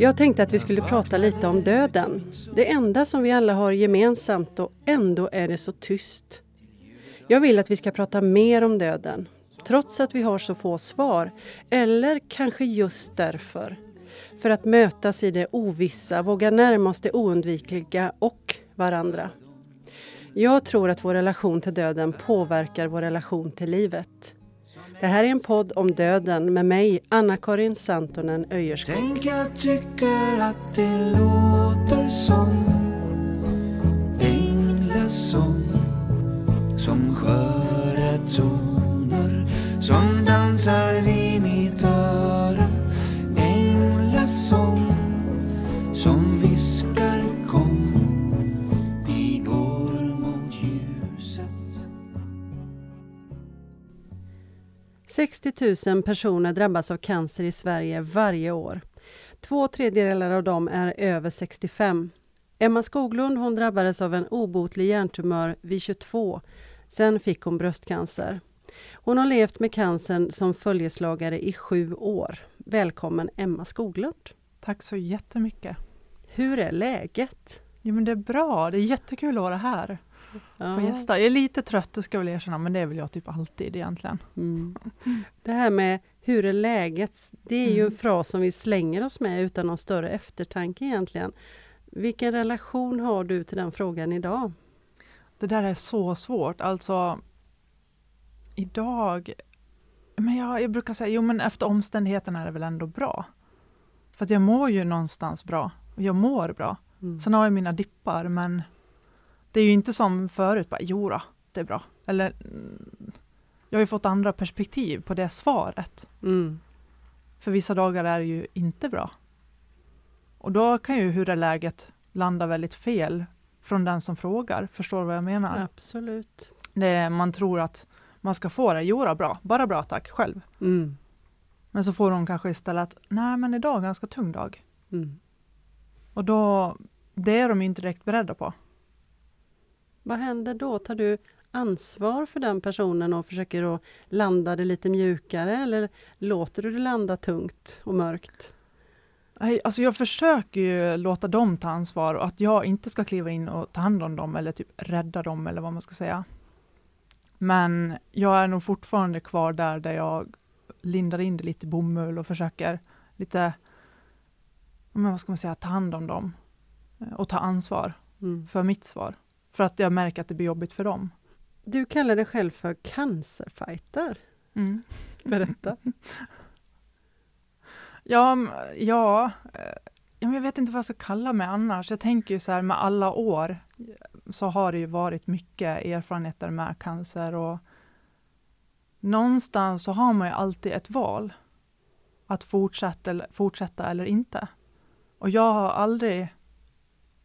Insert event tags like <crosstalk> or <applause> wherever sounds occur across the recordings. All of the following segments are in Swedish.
Jag tänkte att vi skulle prata lite om döden. Det enda som vi alla har gemensamt och ändå är det så tyst. Jag vill att vi ska prata mer om döden, trots att vi har så få svar. Eller kanske just därför. För att mötas i det ovissa, våga närma oss det oundvikliga och varandra. Jag tror att vår relation till döden påverkar vår relation till livet. Det här är en podd om döden med mig, Anna-Karin Santonen Öjerskog. Tänk jag tycker att det låter som änglasång som sköra toner som dansar vid 60 000 personer drabbas av cancer i Sverige varje år. Två tredjedelar av dem är över 65. Emma Skoglund hon drabbades av en obotlig hjärntumör vid 22. Sen fick hon bröstcancer. Hon har levt med cancern som följeslagare i sju år. Välkommen Emma Skoglund. Tack så jättemycket. Hur är läget? Jo, men det är bra, det är jättekul att vara här. Få gästa. Jag är lite trött, det ska jag väl erkänna, men det är väl jag typ alltid egentligen. Mm. Det här med hur är läget? Det är ju en Mm. fras som vi slänger oss med utan någon större eftertanke egentligen. Vilken relation har du till den frågan idag? Det där är så svårt. Alltså, idag... Men jag, jag brukar säga, jo men efter omständigheterna är det väl ändå bra. För att jag mår ju någonstans bra. Och jag mår bra. Mm. Sen har jag mina dippar, men det är ju inte som förut, bara jo då, det är bra. Eller, jag har ju fått andra perspektiv på det svaret. Mm. För vissa dagar är det ju inte bra. Och då kan ju hur är läget landa väldigt fel från den som frågar. Förstår du vad jag menar? Absolut. Det man tror att man ska få det, jo då, bra, bara bra tack, själv. Mm. Men så får hon kanske istället, nej men idag är en ganska tung dag. Mm. Och då, det är de inte direkt beredda på. Vad händer då? Tar du ansvar för den personen och försöker att landa det lite mjukare eller låter du det landa tungt och mörkt? Nej, Alltså jag försöker ju låta dem ta ansvar och att jag inte ska kliva in och ta hand om dem eller typ rädda dem eller vad man ska säga. Men jag är nog fortfarande kvar där, där jag lindar in det lite bomull och försöker lite, men vad ska man säga, ta hand om dem eh, och ta ansvar Mm. för mitt svar. För att jag märker att det blir jobbigt för dem. Du kallar dig själv för cancerfighter. Mm. Berätta. <laughs> Ja, ja, eh, ja, men jag vet inte vad jag ska kalla mig annars. Jag tänker ju så här med alla år så har det ju varit mycket erfarenheter med cancer och någonstans så har man ju alltid ett val. Att fortsätta fortsätta eller inte. Och jag har aldrig...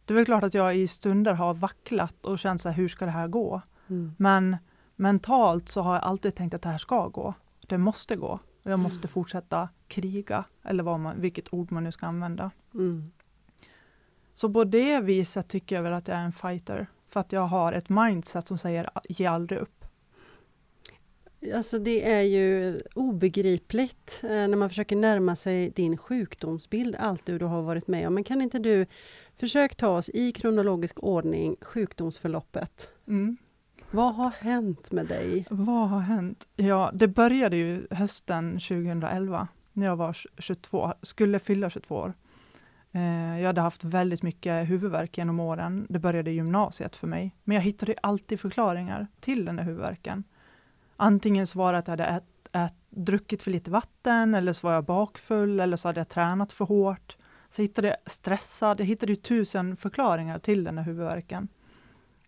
Det är väl klart att jag i stunder har vacklat och känt så här, hur ska det här gå? Mm. Men mentalt så har jag alltid tänkt att det här ska gå. Det måste gå. Och jag måste fortsätta kriga, eller vad man, vilket ord man nu ska använda. Mm. Så på det viset tycker jag väl att jag är en fighter. För att jag har ett mindset som säger ge aldrig upp. Alltså det är ju obegripligt eh, när man försöker närma sig din sjukdomsbild, allt du, har varit med om. Men kan inte du försöka ta oss i kronologisk ordning, sjukdomsförloppet? Vad har hänt med dig? Vad har hänt? Ja, det började ju hösten 2011 när jag var 22, skulle fylla 22 år. Eh, Jag hade haft väldigt mycket huvudvärk genom åren. Det började i gymnasiet för mig. Men jag hittade alltid förklaringar till den där huvudvärken. Antingen så var det att jag hade ät, ät, druckit för lite vatten, eller så var jag bakfull, eller så hade jag tränat för hårt. Så jag hittade stressad, jag hittade ju tusen förklaringar till den här huvudvärken.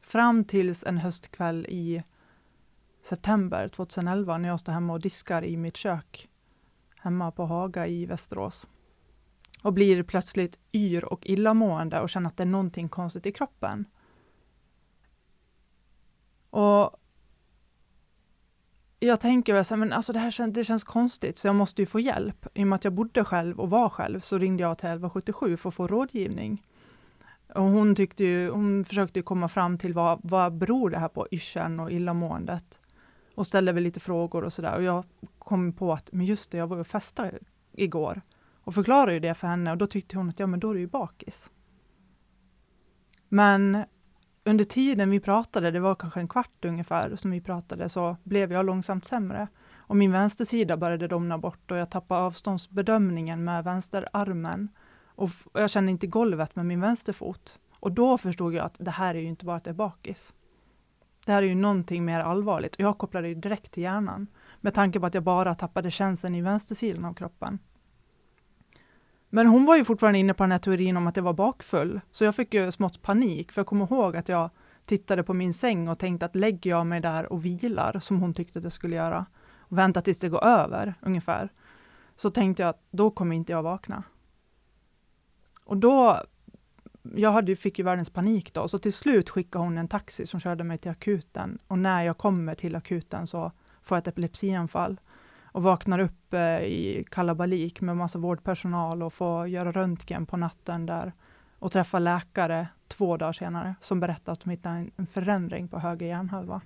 Fram tills en höstkväll i september 2011 när jag står hemma och diskar i mitt kök hemma på Haga i Västerås och blir plötsligt yr och illamående och känner att det är någonting konstigt i kroppen. Och jag tänker väl så här, men alltså det här känns, det känns konstigt, så jag måste ju få hjälp. I och med att jag bodde själv och var själv så ringde jag till 1177 för att få rådgivning. Och hon, tyckte ju, hon försökte ju komma fram till vad, vad beror det här på, yrseln och illamåendet? Och ställde väl lite frågor och sådär. Och jag kom på att, men just det, jag var och festade igår. Och förklarade ju det för henne och då tyckte hon att ja men då är du ju bakis. Men under tiden vi pratade, det var kanske en kvart ungefär som vi pratade, så blev jag långsamt sämre. Och min vänstersida började domna bort och jag tappade avståndsbedömningen med vänsterarmen. Och jag kände inte golvet med min vänsterfot. Och då förstod jag att det här är ju inte bara att jag är bakis. Det här är ju någonting mer allvarligt. Och jag kopplade ju direkt till hjärnan. Med tanke på att jag bara tappade känseln i vänstersidan av kroppen. Men hon var ju fortfarande inne på den här teorin om att jag var bakfull. Så jag fick ju smått panik, för jag kommer ihåg att jag tittade på min säng och tänkte att lägger jag mig där och vilar, som hon tyckte att jag skulle göra, och vänta tills det går över, ungefär, så tänkte jag att då kommer inte jag vakna. Och då, jag hade, fick ju världens panik då, så till slut skickade hon en taxi som körde mig till akuten. Och när jag kommer till akuten så får jag ett epilepsianfall och vaknar upp eh, i kalabalik med massa vårdpersonal och får göra röntgen på natten där och träffa läkare två dagar senare som berättar att de hittar en förändring på höger hjärnhalva.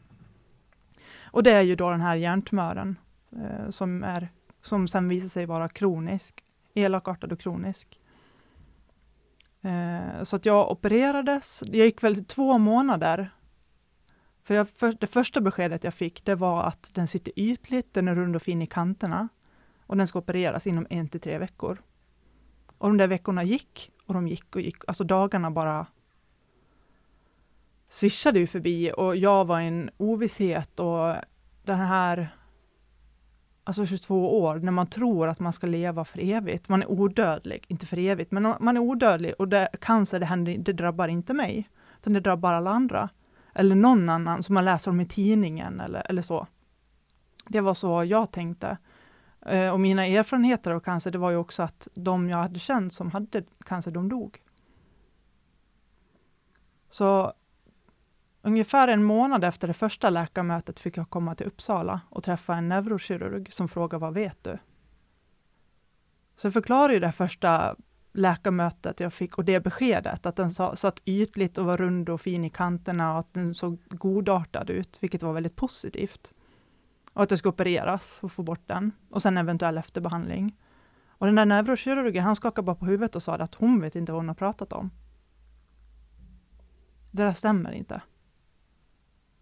Och det är ju då den här hjärntumören eh, som, är, som sen visar sig vara kronisk, elakartad och kronisk. Eh, så att jag opererades, jag gick väl två månader för jag, för, det första beskedet jag fick, det var att den sitter ytligt, den är rund och fin i kanterna och den ska opereras inom en till tre veckor. Och de där veckorna gick och de gick och gick, alltså dagarna bara svischade ju förbi och jag var i en ovisshet och den här alltså 22 år, när man tror att man ska leva för evigt. Man är odödlig, inte för evigt, men man är odödlig och det, cancer, det, händer, det drabbar inte mig, utan det drabbar alla andra eller någon annan som man läser om i tidningen eller, eller så. Det var så jag tänkte. Eh, och mina erfarenheter av cancer, det var ju också att de jag hade känt som hade cancer, de dog. Så ungefär en månad efter det första läkarmötet fick jag komma till Uppsala och träffa en neurokirurg som frågade vad vet du? Så jag förklarade ju det första läkarmötet jag fick och det beskedet, att den satt ytligt och var rund och fin i kanterna och att den såg godartad ut, vilket var väldigt positivt. Och att jag ska opereras och få bort den och sen eventuell efterbehandling. Och den där neurokirurgen, han skakade bara på huvudet och sa att hon vet inte vad hon har pratat om. Det där stämmer inte.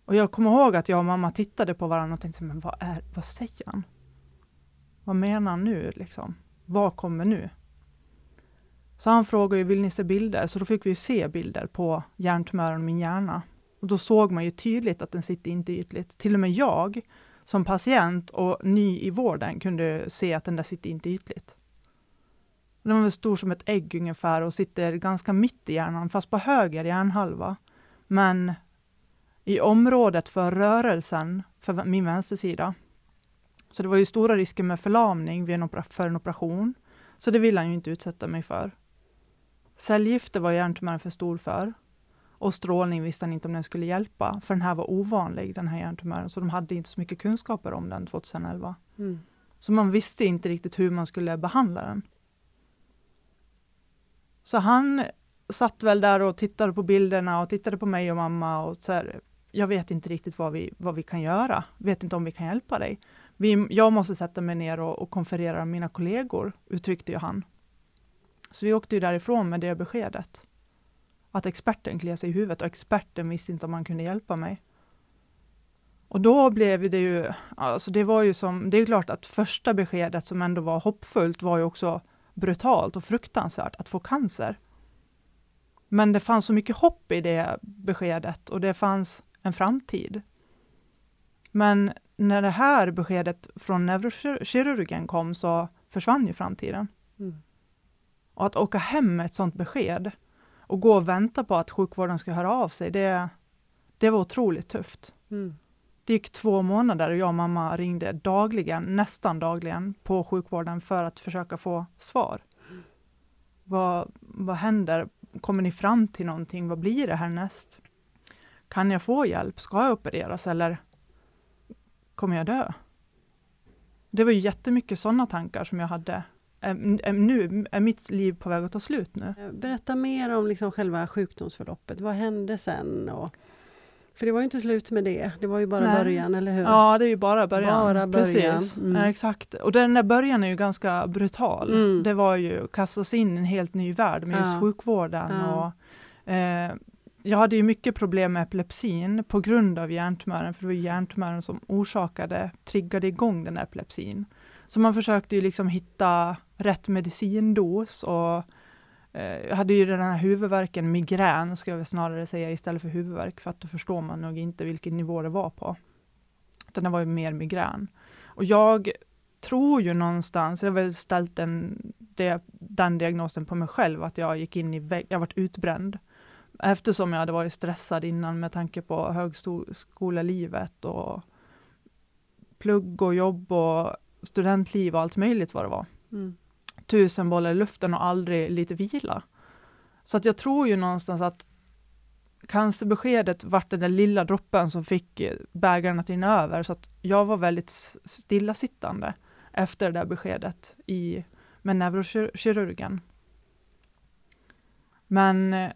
Och jag kommer ihåg att jag och mamma tittade på varandra och tänkte, men vad, är, vad säger han? Vad menar han nu liksom? Vad kommer nu? Så han frågade ju, vill ni se bilder? Så då fick vi se bilder på hjärntumören i min hjärna. Och då såg man ju tydligt att den sitter inte ytligt. Till och med jag som patient och ny i vården kunde se att den där sitter inte ytligt. Den var väl stor som ett ägg ungefär och sitter ganska mitt i hjärnan, fast på höger hjärnhalva. Men i området för rörelsen för min vänstersida. Så det var ju stora risker med förlamning vid en för en operation. Så det ville han ju inte utsätta mig för. Cellgifter var hjärntumören för stor för. Och strålning visste han inte om den skulle hjälpa, för den här var ovanlig, den här hjärntumören, så de hade inte så mycket kunskaper om den 2011. Mm. Så man visste inte riktigt hur man skulle behandla den. Så han satt väl där och tittade på bilderna och tittade på mig och mamma och så här, jag vet inte riktigt vad vi, vad vi kan göra, vet inte om vi kan hjälpa dig. Vi, jag måste sätta mig ner och, och konferera med mina kollegor, uttryckte ju han. Så vi åkte ju därifrån med det beskedet. Att experten kliade sig i huvudet och experten visste inte om han kunde hjälpa mig. Och då blev det ju, alltså det var ju som, det är klart att första beskedet som ändå var hoppfullt var ju också brutalt och fruktansvärt att få cancer. Men det fanns så mycket hopp i det beskedet och det fanns en framtid. Men när det här beskedet från neurokirurgen kom så försvann ju framtiden. Och att åka hem med ett sånt besked och gå och vänta på att sjukvården ska höra av sig, det, det var otroligt tufft. Mm. Det gick två månader och jag och mamma ringde dagligen, nästan dagligen, på sjukvården för att försöka få svar. Mm. Vad, vad händer? Kommer ni fram till någonting? Vad blir det härnäst? Kan jag få hjälp? Ska jag opereras eller kommer jag dö? Det var jättemycket sådana tankar som jag hade är, nu, är mitt liv på väg att ta slut nu? Berätta mer om liksom själva sjukdomsförloppet. Vad hände sen? Och För det var ju inte slut med det, det var ju bara Nej. början, eller hur? Ja, det är ju bara början. Bara början. Precis. Mm. Ja, exakt. Och den där början är ju ganska brutal. Mm. Det var ju kastas in i en helt ny värld med just Ja. sjukvården. Ja. Och, eh, jag hade ju mycket problem med epilepsin på grund av hjärntumören, för det var hjärntumören som orsakade, triggade igång den där epilepsin. Så man försökte ju liksom hitta rätt medicindos och eh, jag hade ju den här huvudvärken, migrän ska jag väl snarare säga istället för huvudvärk, för att då förstår man nog inte vilken nivå det var på. Utan det var ju mer migrän. Och jag tror ju någonstans, jag har väl ställt den, den diagnosen på mig själv, att jag gick in i vägg, jag varit utbränd. Eftersom jag hade varit stressad innan med tanke på högskolelivet och plugg och jobb och studentliv och allt möjligt vad det var. Mm. Tusen bollar i luften och aldrig lite vila. Så att jag tror ju någonstans att cancerbeskedet vart den där lilla droppen som fick eh, bägaren att rinna över. Så att jag var väldigt stillasittande efter det där beskedet i, med neurokirurgen. Men eh,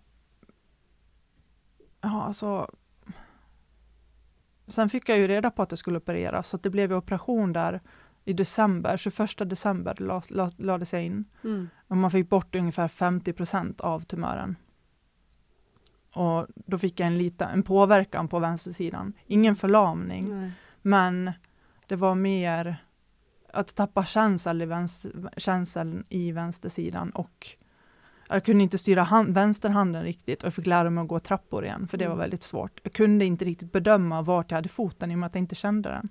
ja, alltså Sen fick jag ju reda på att det skulle opereras, så att det blev ju operation där i december, 21 december la, la, lades jag in. Mm. Och man fick bort ungefär 50 procent av tumören. Och då fick jag en, liten, en påverkan på vänstersidan. Ingen förlamning, Nej. men det var mer att tappa känsel i, vänster, känseln i vänstersidan och jag kunde inte styra hand, vänsterhanden riktigt och jag fick lära mig att gå trappor igen, för det var Mm. väldigt svårt. Jag kunde inte riktigt bedöma vart jag hade foten i och med att jag inte kände den.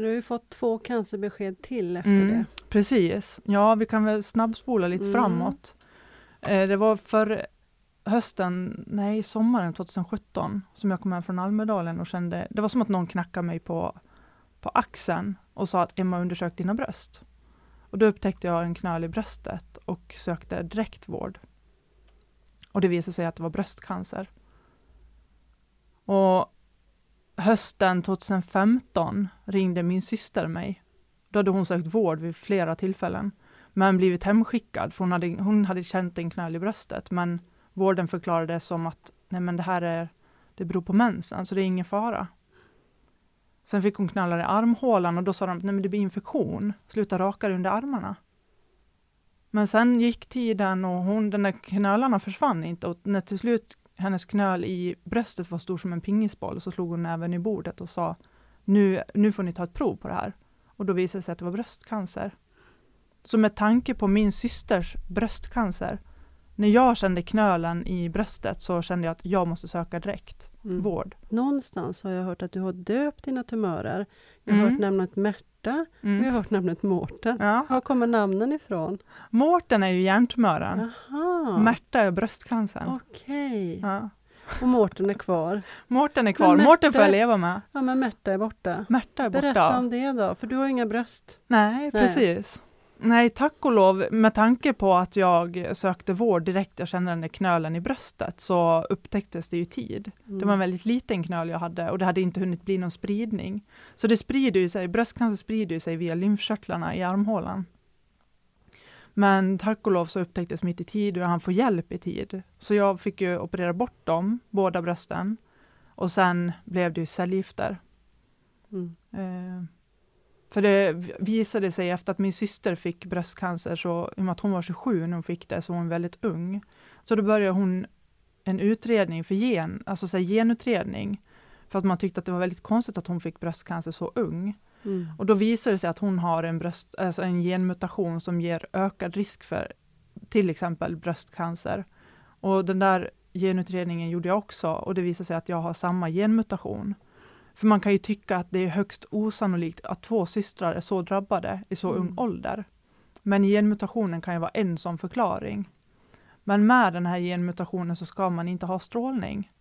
Men du har ju fått två cancerbesked till efter Mm, det. Precis. Ja, vi kan väl snabbspola lite Mm. framåt. Eh, det var för hösten, nej sommaren 2017 som jag kom hem från Almedalen och kände, det var som att någon knackade mig på, på axeln och sa att Emma undersök dina bröst. Och då upptäckte jag en knöl i bröstet och sökte direkt vård. Och det visade sig att det var bröstcancer. Och hösten 2015 ringde min syster mig då hade hon sökt vård vid flera tillfällen, men blivit hemskickad, för hon hade, hon hade känt en knöl i bröstet, men vården förklarade som att nej men det här är, det beror på mensen, så det är ingen fara. Sen fick hon knölar i armhålan och då sa de, nej men det blir infektion, sluta raka dig under armarna. Men sen gick tiden och hon, den där knölarna försvann inte och när till slut hennes knöl i bröstet var stor som en pingisboll så slog hon näven i bordet och sa, nu, nu får ni ta ett prov på det här. Och då visade det sig att det var bröstcancer. Så med tanke på min systers bröstcancer, när jag kände knölen i bröstet så kände jag att jag måste söka direkt Mm. vård. Någonstans har jag hört att du har döpt dina tumörer. Jag har Mm. hört namnet Märta och jag har Mm. hört namnet Mårten. Ja. Var kommer namnen ifrån? Mårten är ju hjärntumören. Aha, Märta är bröstcancern. okej. Ja. Och Mårten är kvar. Mårten är kvar. Mårten får jag leva med. Ja, men Märta är borta. Märta är borta. Berätta om det då, för du har inga bröst. Nej, precis. Nej, tack och lov, med tanke på att jag sökte vård direkt jag kände den där knölen i bröstet, så upptäcktes det i tid. Mm. Det var en väldigt liten knöl jag hade och det hade inte hunnit bli någon spridning. Så det sprider ju sig, bröstcancer sprider sig via lymfkörtlarna i armhålan. Men tack och lov så upptäcktes mitt i tid och jag hann få hjälp i tid. Så jag fick ju operera bort dem, båda brösten. Och sen blev det ju cellgifter. Mm. Eh, för det visade sig efter att min syster fick bröstcancer, så i och med att hon var 27 när hon fick det, så var hon väldigt ung. Så då började hon en utredning för gen, alltså så här genutredning. För att man tyckte att det var väldigt konstigt att hon fick bröstcancer så ung. Mm. Och då visade det sig att hon har en, bröst, alltså en genmutation som ger ökad risk för till exempel bröstcancer. Och den där genutredningen gjorde jag också och det visade sig att jag har samma genmutation. För man kan ju tycka att det är högst osannolikt att två systrar är så drabbade i så ung Mm. ålder. Men genmutationen kan ju vara en sån förklaring. Men med den här genmutationen så ska man inte ha strålning.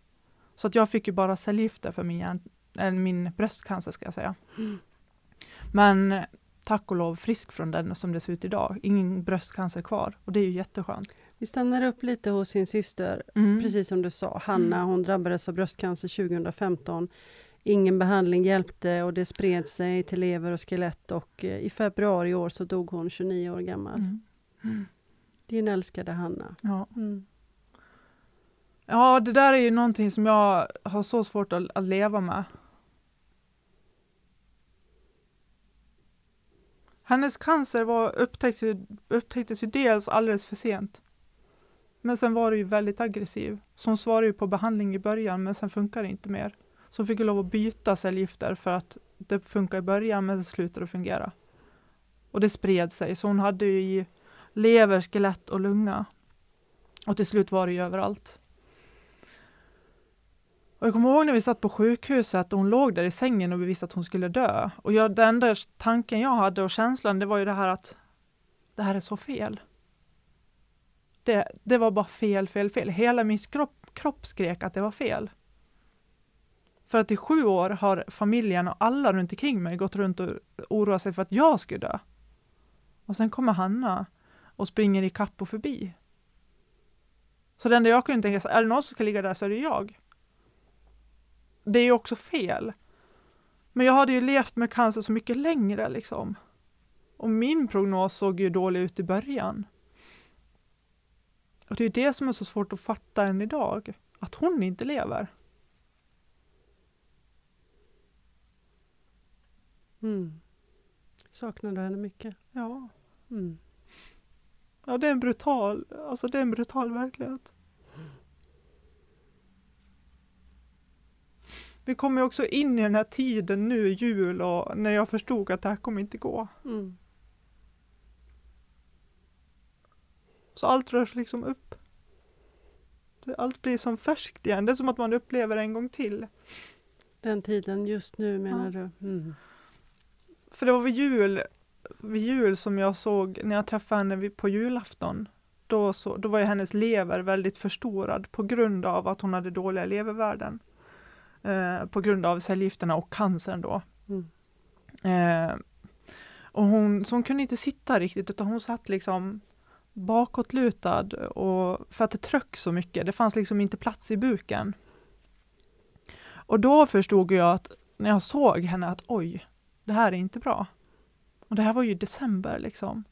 Så att jag fick ju bara cellgifter för min, äh, min bröstcancer ska jag säga. Mm. Men tack och lov frisk från den som det ser ut idag. Ingen bröstcancer kvar och det är ju jätteskönt. Vi stannar upp lite hos sin syster, Mm. precis som du sa. Hanna, hon drabbades av bröstcancer 2015. Ingen behandling hjälpte och det spred sig till lever och skelett och eh, i februari i år så dog hon 29 år gammal. Mm. Mm. Din älskade Hanna. Ja. Mm. Ja, det där är ju någonting som jag har så svårt att, att leva med. Hennes cancer var upptäckt, upptäcktes ju dels alldeles för sent. Men sen var det ju väldigt aggressiv. Så hon svarade ju på behandling i början, men sen funkar det inte mer. Så hon fick lov att byta cellgifter för att det funkar i början, men det slutade fungera. Och det spred sig, så hon hade ju i lever, skelett och lunga. Och till slut var det ju överallt. Och jag kommer ihåg när vi satt på sjukhuset och hon låg där i sängen och vi visste att hon skulle dö. Och jag, den enda tanken jag hade och känslan, det var ju det här att det här är så fel. Det, det var bara fel, fel, fel. Hela min kropp, kropp skrek att det var fel. För att i sju år har familjen och alla runt omkring mig gått runt och oroat sig för att jag skulle dö. Och sen kommer Hanna och springer i kapp och förbi. Så det enda jag kunde tänka, är det någon som ska ligga där så är det jag. Det är ju också fel. Men jag hade ju levt med cancer så mycket längre liksom. Och min prognos såg ju dålig ut i början. Och det är det som är så svårt att fatta än idag, att hon inte lever. Mm. Saknar du henne mycket? Ja. Mm. Ja, det är en brutal, alltså det är en brutal verklighet. Vi kommer också in i den här tiden nu, jul, och när jag förstod att det här kommer inte gå. Mm. Så allt rörs liksom upp. Allt blir som färskt igen. Det är som att man upplever en gång till. Den tiden just nu menar Ja. du? Mm. För det var vid jul, vid jul som jag såg, när jag träffade henne på julafton, då, så, då var ju hennes lever väldigt förstorad på grund av att hon hade dåliga levervärden. Eh, på grund av cellgifterna och cancern då. Mm. Eh, och hon, så hon kunde inte sitta riktigt utan hon satt liksom bakåtlutad och för att det tryck så mycket. Det fanns liksom inte plats i buken. Och då förstod jag att när jag såg henne att oj, det här är inte bra. Och det här var ju december liksom.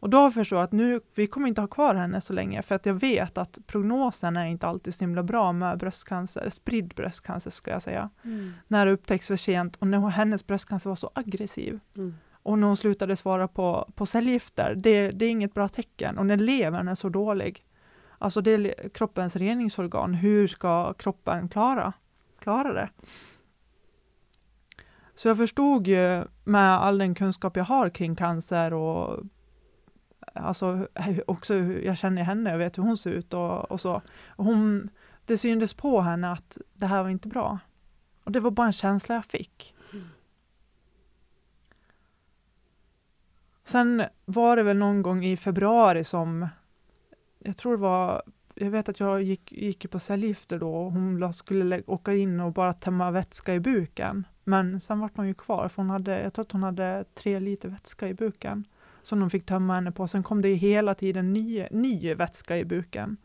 Och då förstod jag att nu, vi kommer inte ha kvar henne så länge för att jag vet att prognosen är inte alltid så himla bra med bröstcancer, spridd bröstcancer ska jag säga. Mm. När det upptäcks för sent och när hennes bröstcancer var så aggressiv. Mm. Och när hon slutade svara på, på cellgifter, det, det är inget bra tecken. Och när levern är så dålig, alltså det är kroppens reningsorgan, hur ska kroppen klara, klara det? Så jag förstod ju med all den kunskap jag har kring cancer och alltså också hur jag känner henne, jag vet hur hon ser ut och, och så. Hon, det syntes på henne att det här var inte bra. Och det var bara en känsla jag fick. Sen var det väl någon gång i februari som, jag tror det var, jag vet att jag gick, gick på cellgifter då och hon skulle åka in och bara tömma vätska i buken. Men sen vart hon ju kvar, för hon hade, jag tror att hon hade tre liter vätska i buken som de fick tömma henne på. Sen kom det ju hela tiden ny, ny vätska i buken.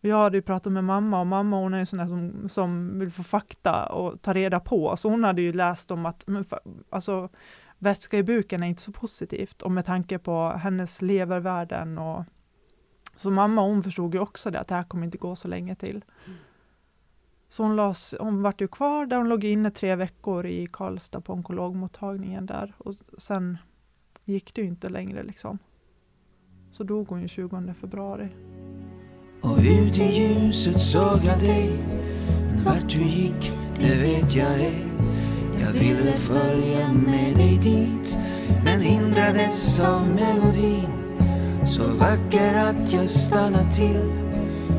Och jag hade ju pratat med mamma och mamma hon är ju sån där som, som vill få fakta och ta reda på. Så hon hade ju läst om att men, alltså, vätska i buken är inte så positivt och med tanke på hennes levervärden och så mamma hon förstod ju också det att det här kommer inte gå så länge till. Mm. Så hon, las, hon vart ju kvar där, hon låg inne tre veckor i Karlstad på onkologmottagningen där. Och sen gick det ju inte längre liksom. Så dog hon ju 20 februari. Och ut i ljuset såg jag dig. Men vart du gick, det vet jag ej. Jag ville följa med dig dit Men hindrades av melodin. Så vacker att jag stannade till.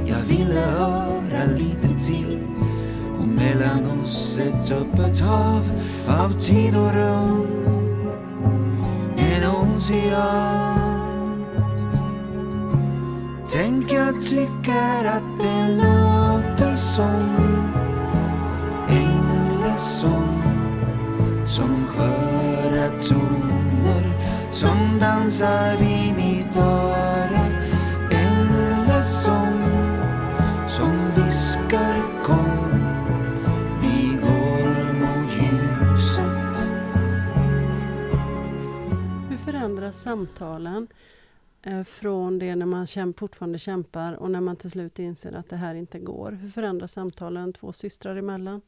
Jag ville höra lite till mellan oss ett öppet hav Av tid och rum En ocean Tänk jag tycker att det låter som änglasång. Som sköra toner Som dansar i mitt öra Änglasång. Samtalen eh, från det när man käm, fortfarande kämpar och när man till slut inser att det här inte går? Hur förändras samtalen två systrar emellan?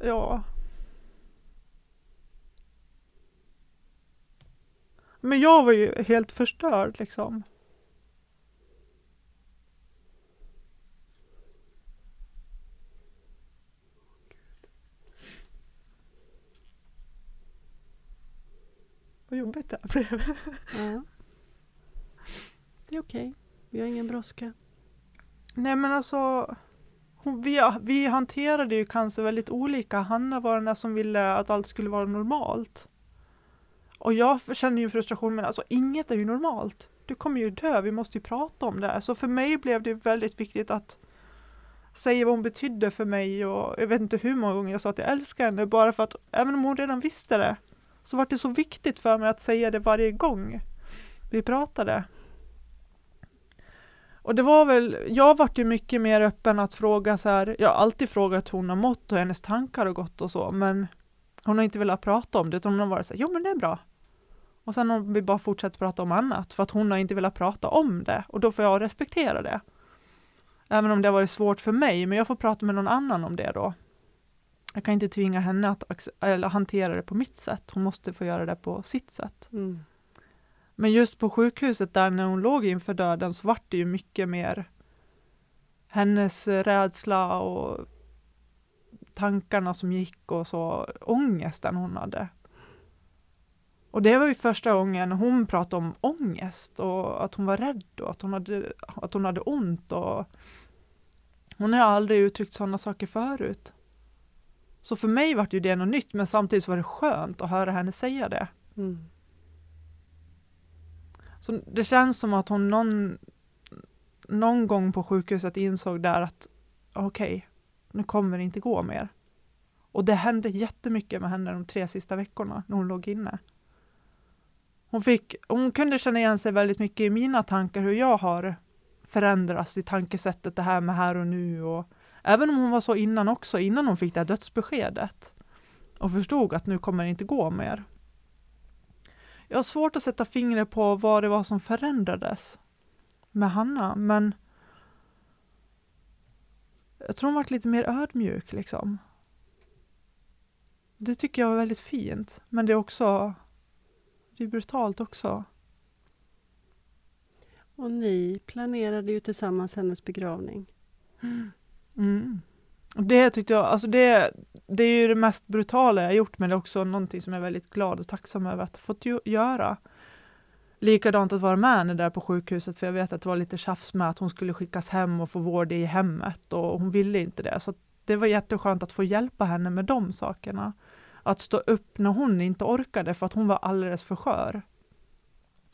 Ja. Men jag var ju helt förstörd liksom. Vad jobbigt det här blev. Ja. Det är okej. Vi har ingen brådska. Nej men alltså, hon, vi, vi hanterade ju cancer väldigt olika. Hanna var den där som ville att allt skulle vara normalt. Och jag känner ju frustration, men alltså inget är ju normalt. Du kommer ju dö, vi måste ju prata om det. Så för mig blev det väldigt viktigt att säga vad hon betydde för mig och jag vet inte hur många gånger jag sa att jag älskar henne bara för att även om hon redan visste det så var det så viktigt för mig att säga det varje gång vi pratade. Och det var väl, jag vart ju mycket mer öppen att fråga så här, jag har alltid frågat hur hon har mått och hennes tankar har gått och så, men hon har inte velat prata om det, utan hon har varit så här, jo men det är bra. Och sen har vi bara fortsatt prata om annat, för att hon har inte velat prata om det, och då får jag respektera det. Även om det har varit svårt för mig, men jag får prata med någon annan om det då. Jag kan inte tvinga henne att eller hantera det på mitt sätt, hon måste få göra det på sitt sätt. Mm. Men just på sjukhuset där när hon låg inför döden så vart det ju mycket mer hennes rädsla och tankarna som gick och så ångesten hon hade. Och det var ju första gången hon pratade om ångest och att hon var rädd och att hon hade, att hon hade ont. Och hon har aldrig uttryckt sådana saker förut. Så för mig var det ju det något nytt, men samtidigt var det skönt att höra henne säga det. Mm. Så det känns som att hon någon, någon gång på sjukhuset insåg där att okej, okay, nu kommer det inte gå mer. Och det hände jättemycket med henne de tre sista veckorna när hon låg inne. Hon, fick, hon kunde känna igen sig väldigt mycket i mina tankar, hur jag har förändrats i tankesättet, det här med här och nu. Och även om hon var så innan också, innan hon fick det här dödsbeskedet och förstod att nu kommer det inte gå mer. Jag har svårt att sätta fingret på vad det var som förändrades med Hanna, men jag tror hon varit lite mer ödmjuk liksom. Det tycker jag var väldigt fint, men det är också det är brutalt också. Och ni planerade ju tillsammans hennes begravning. Mm. Mm. Det tyckte jag, alltså det, det är ju det mest brutala jag gjort, men det är också någonting som jag är väldigt glad och tacksam över att ha fått göra. Likadant att vara med henne där på sjukhuset, för jag vet att det var lite tjafs med att hon skulle skickas hem och få vård i hemmet och hon ville inte det. Så det var jätteskönt att få hjälpa henne med de sakerna. Att stå upp när hon inte orkade för att hon var alldeles för skör.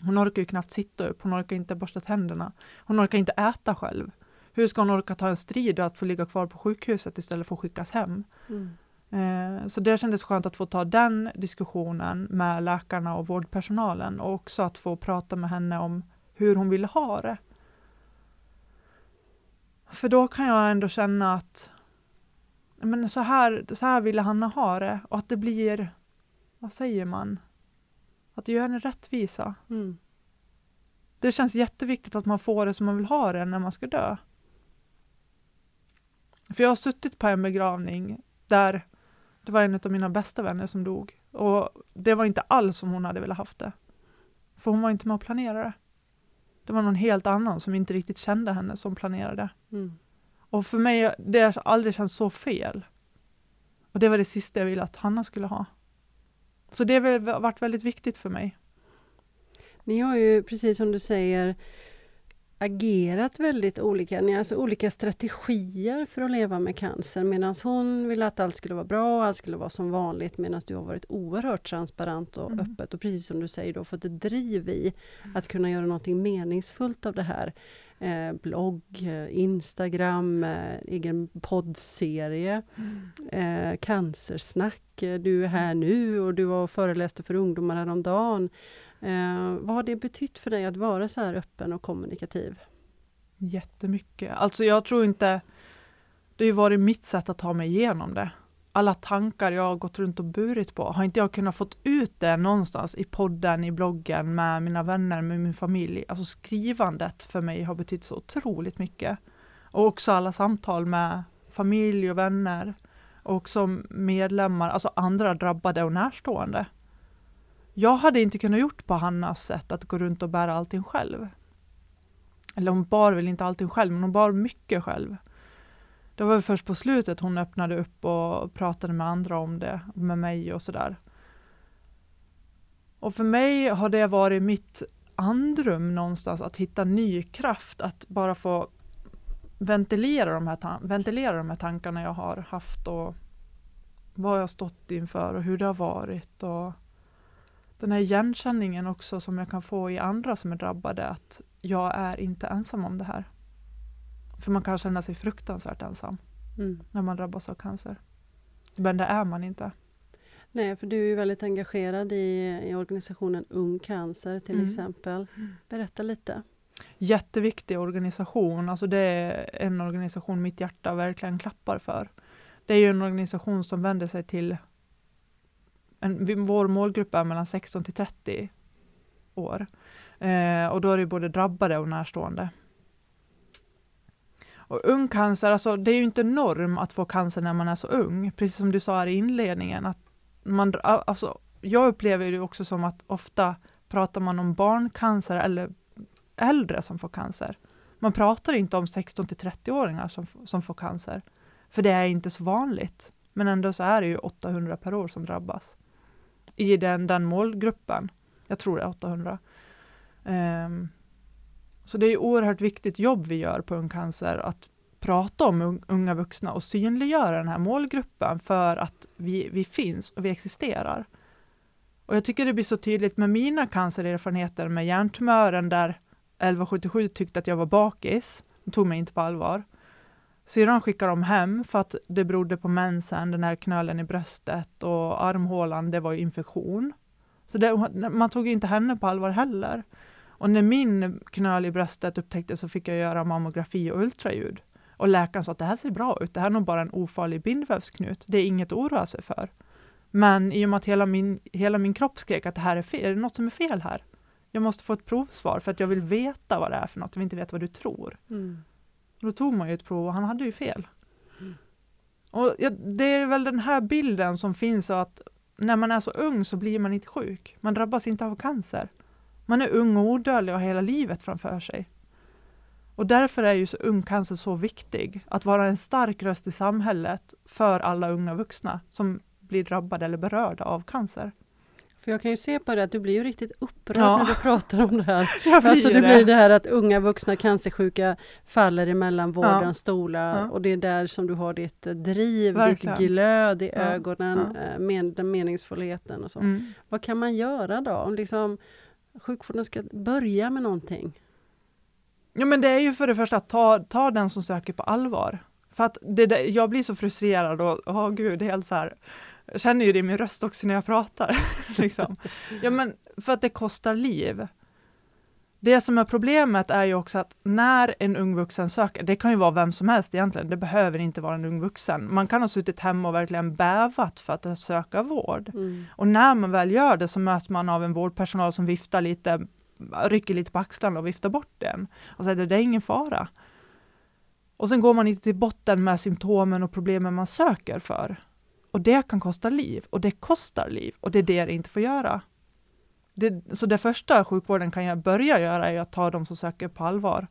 Hon orkar ju knappt sitta upp, hon orkar inte borsta tänderna. Hon orkar inte äta själv. Hur ska hon orka ta en strid att få ligga kvar på sjukhuset istället för att skickas hem? Mm. Eh, så det kändes skönt att få ta den diskussionen med läkarna och vårdpersonalen och också att få prata med henne om hur hon ville ha det. För då kan jag ändå känna att men så, här, så här ville Hanna ha det och att det blir, vad säger man, att det gör henne rättvisa. Mm. Det känns jätteviktigt att man får det som man vill ha det när man ska dö. För jag har suttit på en begravning där det var en av mina bästa vänner som dog. Och det var inte alls som hon hade velat haft det. För hon var inte med och planerade. Det var någon helt annan som inte riktigt kände henne som planerade. Mm. Och för mig, det har aldrig känts så fel. Och det var det sista jag ville att Hanna skulle ha. Så det har varit väldigt viktigt för mig. Ni har ju, precis som du säger, agerat väldigt olika. Ni har alltså olika strategier för att leva med cancer. Medan hon ville att allt skulle vara bra, allt skulle vara som vanligt. Medan du har varit oerhört transparent och mm. öppet. Och precis som du säger då, fått ett driv i att kunna göra någonting meningsfullt av det här. Eh, blogg, eh, Instagram, eh, egen poddserie, mm. eh, cancersnack. Du är här nu och du var föreläste för ungdomar häromdagen. Eh, vad har det betytt för dig att vara så här öppen och kommunikativ? Jättemycket. Alltså jag tror inte... Det har ju varit mitt sätt att ta mig igenom det. alla tankar jag har gått runt och burit på, har inte jag kunnat fått ut det någonstans i podden, i bloggen, med mina vänner, med min familj. Alltså skrivandet för mig har betytt så otroligt mycket. Och också alla samtal med familj och vänner. Och som medlemmar, alltså andra drabbade och närstående. Jag hade inte kunnat gjort på Hannas sätt att gå runt och bära allting själv. Eller hon bar väl inte allting själv, men hon bar mycket själv. Det var först på slutet hon öppnade upp och pratade med andra om det, med mig och sådär. Och för mig har det varit mitt andrum någonstans, att hitta ny kraft, att bara få ventilera de här, ventilera de här tankarna jag har haft och vad jag stått inför och hur det har varit. Och den här igenkänningen också som jag kan få i andra som är drabbade, att jag är inte ensam om det här. För man kan känna sig fruktansvärt ensam mm. när man drabbas av cancer. Men det är man inte. Nej, för du är väldigt engagerad i, i organisationen Ung Cancer till mm. exempel. Berätta lite. Jätteviktig organisation, alltså det är en organisation mitt hjärta verkligen klappar för. Det är ju en organisation som vänder sig till en, vår målgrupp är mellan 16 till 30 år. Eh, och då är det både drabbade och närstående. Och ung cancer, alltså det är ju inte norm att få cancer när man är så ung, precis som du sa här i inledningen. Att man, alltså, jag upplever det också som att ofta pratar man om barncancer eller äldre som får cancer. Man pratar inte om 16 till 30-åringar som, som får cancer, för det är inte så vanligt. Men ändå så är det ju 800 per år som drabbas i den, den målgruppen. Jag tror det är 800. Um, ehm, så det är oerhört viktigt jobb vi gör på Ung Cancer, att prata om unga vuxna och synliggöra den här målgruppen för att vi, vi finns och vi existerar. Och jag tycker det blir så tydligt med mina cancererfarenheter med hjärntumören där 1177 tyckte att jag var bakis, de tog mig inte på allvar. Syrran skickade dem hem för att det berodde på mensen, den här knölen i bröstet och armhålan, det var infektion. Så det, man tog inte henne på allvar heller. Och när min knöl i bröstet upptäcktes så fick jag göra mammografi och ultraljud. Och läkaren sa att det här ser bra ut, det här är nog bara en ofarlig bindvävsknut, det är inget att oroa sig för. Men i och med att hela min, hela min kropp skrek att det här är fel, är det något som är fel här? Jag måste få ett provsvar för att jag vill veta vad det är för något, jag vill inte veta vad du tror. Mm. Då tog man ju ett prov och han hade ju fel. Mm. Och ja, det är väl den här bilden som finns att när man är så ung så blir man inte sjuk. Man drabbas inte av cancer. Man är ung och odödlig och har hela livet framför sig. Och därför är ju så ung cancer så viktig, att vara en stark röst i samhället för alla unga vuxna som blir drabbade eller berörda av cancer. För jag kan ju se på det att du blir ju riktigt upprörd ja. när du pratar om det här. <laughs> Jag blir alltså det, det blir det här att unga vuxna cancersjuka faller emellan vårdens ja. stolar ja. och det är där som du har ditt driv, Verkligen. ditt glöd i ögonen, eh, med den meningsfullheten och så. Mm. Vad kan man göra då? Om liksom sjukvården ska börja med någonting? Ja men det är ju för det första att ta, ta den som söker på allvar. För att det, jag blir så frustrerad och, åh oh, gud, helt så här, jag känner ju det i min röst också när jag pratar. <laughs> liksom. Ja men för att det kostar liv. Det som är problemet är ju också att när en ung vuxen söker, det kan ju vara vem som helst egentligen, det behöver inte vara en ung vuxen. Man kan ha suttit hemma och verkligen bävat för att söka vård. Mm. Och när man väl gör det så möts man av en vårdpersonal som viftar lite, rycker lite på axlarna och viftar bort den. Och säger det är ingen fara. Och sen går man inte till botten med symptomen och problemen man söker för. Och det kan kosta liv, och det kostar liv, och det är det det inte får göra. Det, så det första sjukvården kan börja göra är att ta de som söker på allvar.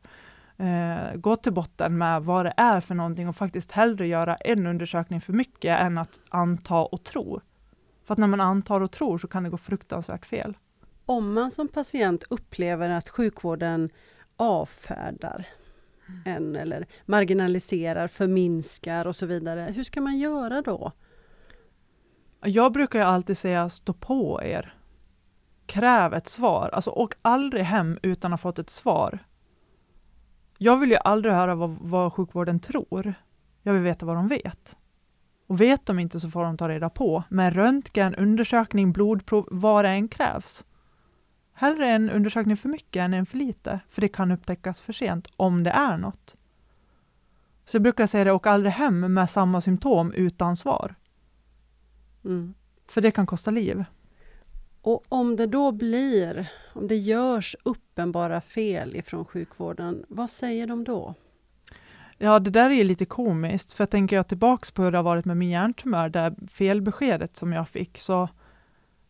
Eh, gå till botten med vad det är för någonting och faktiskt hellre göra en undersökning för mycket än att anta och tro. För att när man antar och tror så kan det gå fruktansvärt fel. Om man som patient upplever att sjukvården avfärdar en eller marginaliserar, förminskar och så vidare, hur ska man göra då? Jag brukar ju alltid säga stå på er. Kräv ett svar. Alltså åk aldrig hem utan att ha fått ett svar. Jag vill ju aldrig höra vad, vad sjukvården tror. Jag vill veta vad de vet. Och vet de inte så får de ta reda på. Med röntgen, undersökning, blodprov, vad det än krävs. Hellre en undersökning för mycket än en för lite, för det kan upptäckas för sent om det är något. Så jag brukar säga det, åk aldrig hem med samma symptom utan svar. Mm. För det kan kosta liv. Och om det då blir, om det görs uppenbara fel ifrån sjukvården, vad säger de då? Ja, det där är lite komiskt, för jag tänker jag tillbaks på hur det har varit med min hjärntumör, det felbeskedet som jag fick, så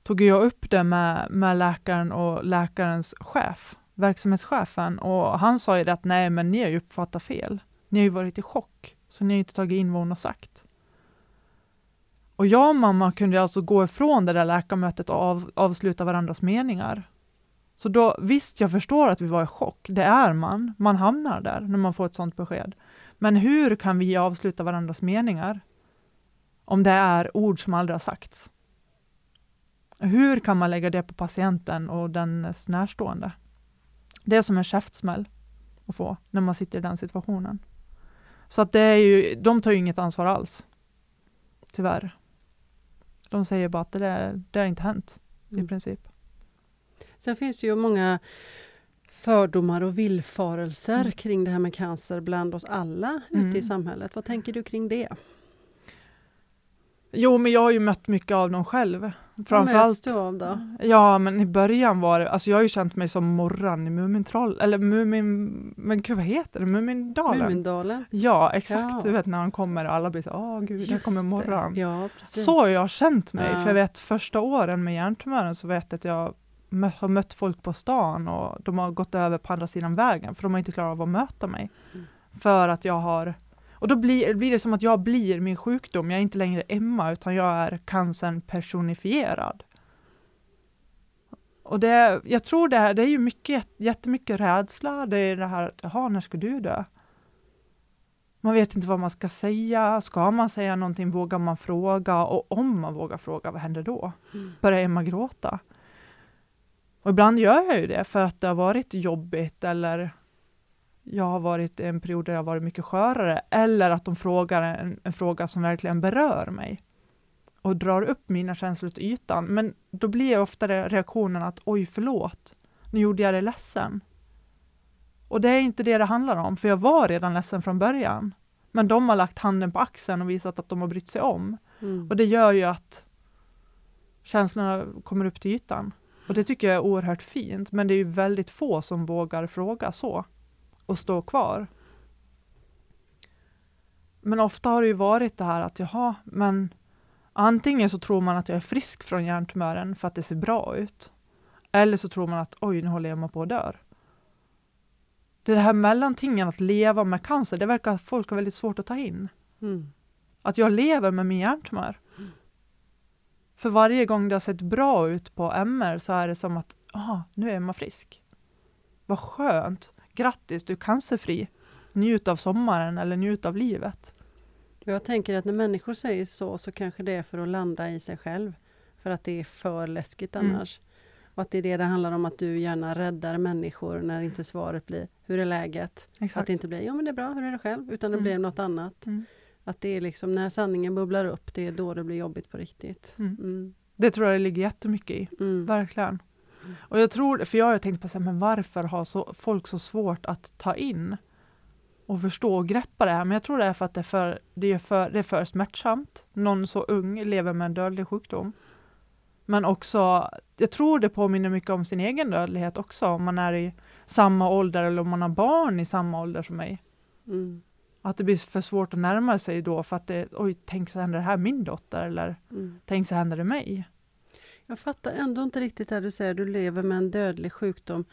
tog jag upp det med, med läkaren och läkarens chef, verksamhetschefen, och han sa ju det att nej, men ni har ju uppfattat fel. Ni har ju varit i chock, så ni har inte tagit in vad hon har sagt. Och jag och mamma kunde alltså gå ifrån det där läkarmötet och av, avsluta varandras meningar. Så då, visst, jag förstår att vi var i chock. Det är man. Man hamnar där när man får ett sådant besked. Men hur kan vi avsluta varandras meningar? Om det är ord som aldrig har sagts. Hur kan man lägga det på patienten och dennes närstående? Det är som en käftsmäll att få när man sitter i den situationen. Så att det är ju, de tar ju inget ansvar alls. Tyvärr. De säger bara att det, där, det har inte hänt Mm. i princip. Sen finns det ju många fördomar och villfarelser Mm. kring det här med cancer bland oss alla Mm. ute i samhället. Vad tänker du kring det? Jo, men jag har ju mött mycket av dem själv. Vad möts Framförallt, du av då? ja men i början var det, alltså jag har ju känt mig som Morran i Mumintroll, eller Mumin, men gud vad heter det, Mumindalen? Mumindalen? Ja, exakt, Ja. du vet när han kommer och alla blir så, åh gud, där Just kommer det. Morran. Ja, precis. Så har jag känt mig, Ja. för jag vet första åren med hjärntumören så vet jag att jag mö- har mött folk på stan och de har gått över på andra sidan vägen för de har inte klarat av att möta mig. Mm. För att jag har, och då blir, blir det som att jag blir min sjukdom, jag är inte längre Emma utan jag är cancern personifierad. Och det, jag tror det, här, det är ju mycket, jättemycket rädsla, det är det här att jaha, när ska du dö? Man vet inte vad man ska säga, ska man säga någonting, vågar man fråga? Och om man vågar fråga, vad händer då? Mm. Börjar Emma gråta? Och ibland gör jag ju det för att det har varit jobbigt eller jag har varit i en period där jag har varit mycket skörare eller att de frågar en, en fråga som verkligen berör mig och drar upp mina känslor till ytan. Men då blir ofta reaktionen att oj, förlåt, nu gjorde jag dig ledsen. Och det är inte det det handlar om, för jag var redan ledsen från början. Men de har lagt handen på axeln och visat att de har brytt sig om. Mm. Och det gör ju att känslorna kommer upp till ytan. Och det tycker jag är oerhört fint, men det är ju väldigt få som vågar fråga så och stå kvar. Men ofta har det ju varit det här att jaha, men antingen så tror man att jag är frisk från hjärntumören för att det ser bra ut. Eller så tror man att oj, nu håller jag på att dö. Det här mellantingen att leva med cancer, det verkar att folk har väldigt svårt att ta in. Mm. Att jag lever med min hjärntumör. För varje gång det har sett bra ut på MR så är det som att, aha, nu är Emma frisk. Vad skönt, grattis, du är cancerfri. Njut av sommaren eller njut av livet. Jag tänker att när människor säger så, så kanske det är för att landa i sig själv. För att det är för läskigt Mm. annars. Och att det är det det handlar om, att du gärna räddar människor när inte svaret blir Hur är läget? Att det inte blir Ja men det är bra, hur är det själv? Utan det Mm. blir något annat. Mm. Att det är liksom när sanningen bubblar upp, det är då det blir jobbigt på riktigt. Mm. Mm. Det tror jag det ligger jättemycket i. Mm. Verkligen. Och jag tror, för jag har tänkt på så här, men varför har så, folk så svårt att ta in och förstå och greppa det här? Men jag tror det är för att det är för, det är för, det är för smärtsamt. Någon så ung lever med en dödlig sjukdom. Men också, jag tror det påminner mycket om sin egen dödlighet också, om man är i samma ålder eller om man har barn i samma ålder som mig. Mm. Att det blir för svårt att närma sig då för att det, oj, tänk så händer det här min dotter eller Mm. tänk så händer det mig. Jag fattar ändå inte riktigt det du säger, du lever med en dödlig sjukdom.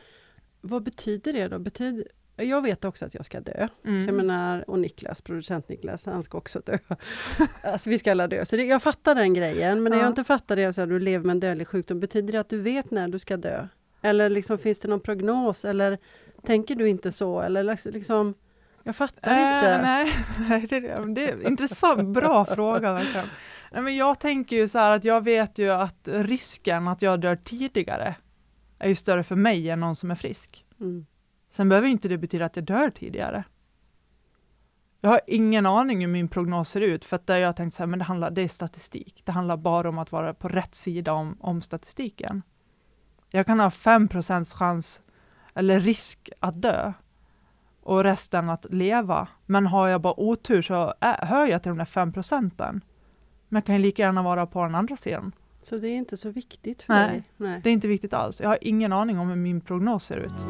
Vad betyder det då? Betyder, jag vet också att jag ska dö. Mm. Så jag menar, och Niklas, producent Niklas, han ska också dö. <laughs> alltså vi ska alla dö. Så det, jag fattar den grejen, men när Ja. jag inte fattar det, så att du lever med en dödlig sjukdom, betyder det att du vet när du ska dö? Eller liksom, finns det någon prognos? Eller tänker du inte så? Eller liksom, jag fattar Äh, inte. nej, <laughs> nej, det, är- det är intressant, bra fråga verkligen. Nej, men jag tänker ju så här att jag vet ju att risken att jag dör tidigare är ju större för mig än någon som är frisk. Mm. Sen behöver inte det betyda att jag dör tidigare. Jag har ingen aning hur min prognos ser ut, för att där jag tänkt så här, men det, handlar, det är statistik. Det handlar bara om att vara på rätt sida om, om statistiken. Jag kan ha 5% chans, eller risk att dö, och resten att leva. Men har jag bara otur så är, hör jag till de där 5 procenten. Men jag kan ju lika gärna vara på den andra sidan. Så det är inte så viktigt för Nej. dig? Nej. Det är inte viktigt alls. Jag har ingen aning om hur min prognos ser ut.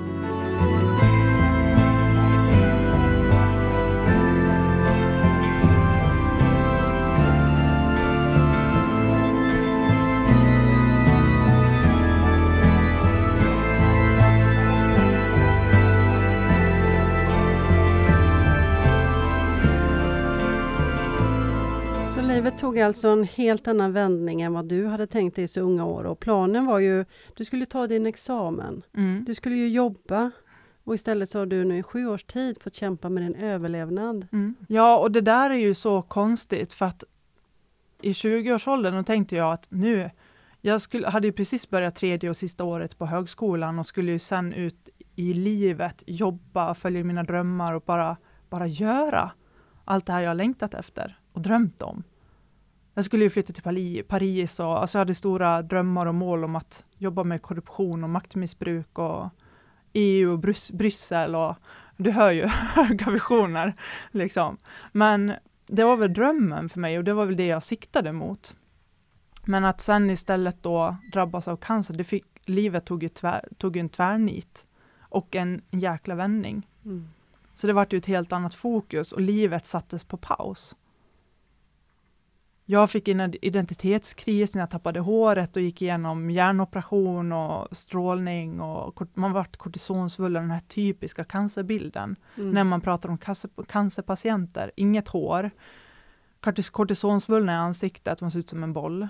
Livet tog alltså en helt annan vändning än vad du hade tänkt dig i så unga år och planen var ju, du skulle ta din examen, Mm. du skulle ju jobba och istället så har du nu i sju års tid fått kämpa med din överlevnad. Mm. Ja, och det där är ju så konstigt för att i 20-årsåldern då tänkte jag att nu, jag skulle, hade ju precis börjat tredje och sista året på högskolan och skulle ju sen ut i livet, jobba, följa mina drömmar och bara, bara göra allt det här jag längtat efter och drömt om. Jag skulle ju flytta till Paris och alltså jag hade stora drömmar och mål om att jobba med korruption och maktmissbruk och EU och Brys- Bryssel och du hör ju <laughs> höga visioner. Liksom. Men det var väl drömmen för mig och det var väl det jag siktade mot. Men att sen istället då drabbas av cancer, det fick, livet tog ju, tvär, tog ju en tvärnit och en, en jäkla vändning. Mm. Så det vart ju ett helt annat fokus och livet sattes på paus. Jag fick en identitetskris när jag tappade håret och gick igenom hjärnoperation och strålning och man vart kortisonsvullen, den här typiska cancerbilden Mm. när man pratar om cancer, cancerpatienter. Inget hår, kortis- kortisonsvullna i ansiktet, man ser ut som en boll.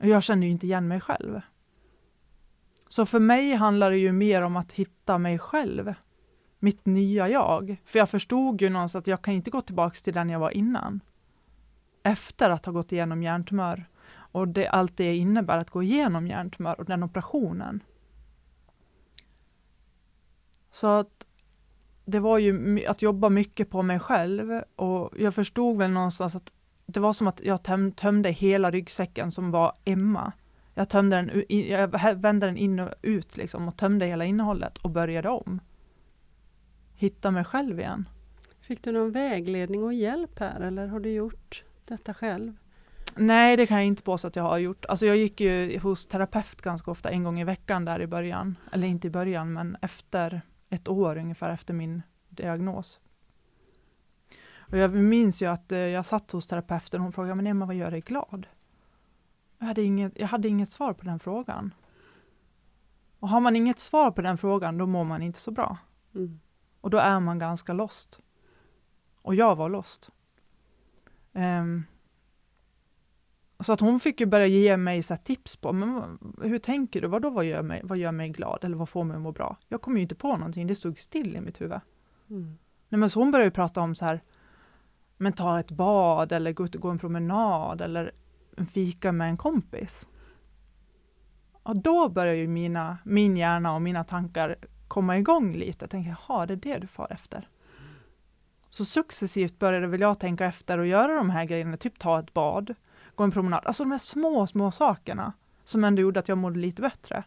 Och jag känner ju inte igen mig själv. Så för mig handlar det ju mer om att hitta mig själv, mitt nya jag. För jag förstod ju någonstans att jag kan inte gå tillbaka till den jag var innan. Efter att ha gått igenom hjärntumör och det, allt det innebär att gå igenom hjärntumör och den operationen. Så att det var ju att jobba mycket på mig själv och jag förstod väl någonstans att det var som att jag töm, tömde hela ryggsäcken som var Emma. Jag, tömde den, jag vände den in och ut liksom och tömde hela innehållet och började om. Hitta mig själv igen. Fick du någon vägledning och hjälp här eller har du gjort detta själv? Nej, det kan jag inte påstå att jag har gjort. Alltså jag gick ju hos terapeut ganska ofta, en gång i veckan där i början. Eller inte i början, men efter ett år ungefär efter min diagnos. Och jag minns ju att eh, jag satt hos terapeuten och hon frågade, men Emma vad gör dig glad? Jag hade, inget, jag hade inget svar på den frågan. Och har man inget svar på den frågan, då mår man inte så bra. Mm. Och då är man ganska lost. Och jag var lost. Ehm, så att hon fick ju börja ge mig så här tips på, men vad- hur tänker du? Vadå, vad gör, mig, vad gör mig glad? Eller vad får mig att må bra? Jag kom ju inte på någonting, det stod still i mitt huvud. Mm. Nej, men så hon började ju prata om så här, men ta ett bad eller gå ut och gå en promenad eller en fika med en kompis. Och då börjar ju mina, min hjärna och mina tankar komma igång lite. Jag tänker, jaha, det är det du far efter. Så successivt började väl jag tänka efter och göra de här grejerna, typ ta ett bad, gå en promenad. Alltså de här små, små sakerna som ändå gjorde att jag mådde lite bättre.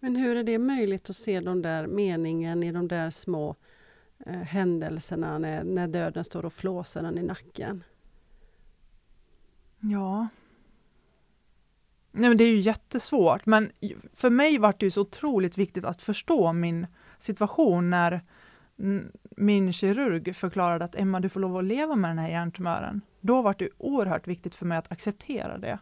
Men hur är det möjligt att se de där meningen i de där små eh, händelserna när, när döden står och flåsar en i nacken? Ja. Nej, men det är ju jättesvårt, men för mig var det ju så otroligt viktigt att förstå min situation när min kirurg förklarade att Emma, du får lov att leva med den här hjärntumören. Då var det oerhört viktigt för mig att acceptera det.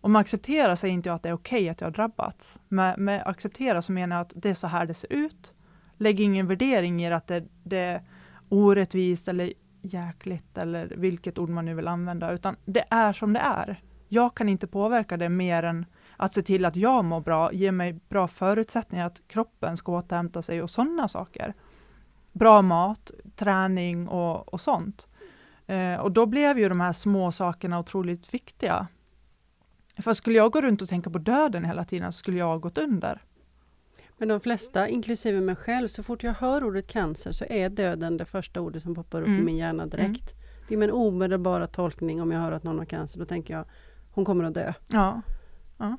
Om man accepterar säger inte jag att det är okej att jag har drabbats. Med, med acceptera så menar jag att det är så här det ser ut. Lägg ingen värdering i att det, det är orättvist eller jäkligt eller vilket ord man nu vill använda, utan det är som det är. Jag kan inte påverka det mer än att se till att jag mår bra, ge mig bra förutsättningar att kroppen ska återhämta sig och sådana saker. Bra mat, träning och, och sånt. Eh, och då blev ju de här små sakerna otroligt viktiga. För skulle jag gå runt och tänka på döden hela tiden så skulle jag ha gått under. Men de flesta, inklusive mig själv, så fort jag hör ordet cancer så är döden det första ordet som poppar upp i Mm. min hjärna direkt. Det är min omedelbara tolkning om jag hör att någon har cancer. Då tänker jag, hon kommer att dö. Ja. ja.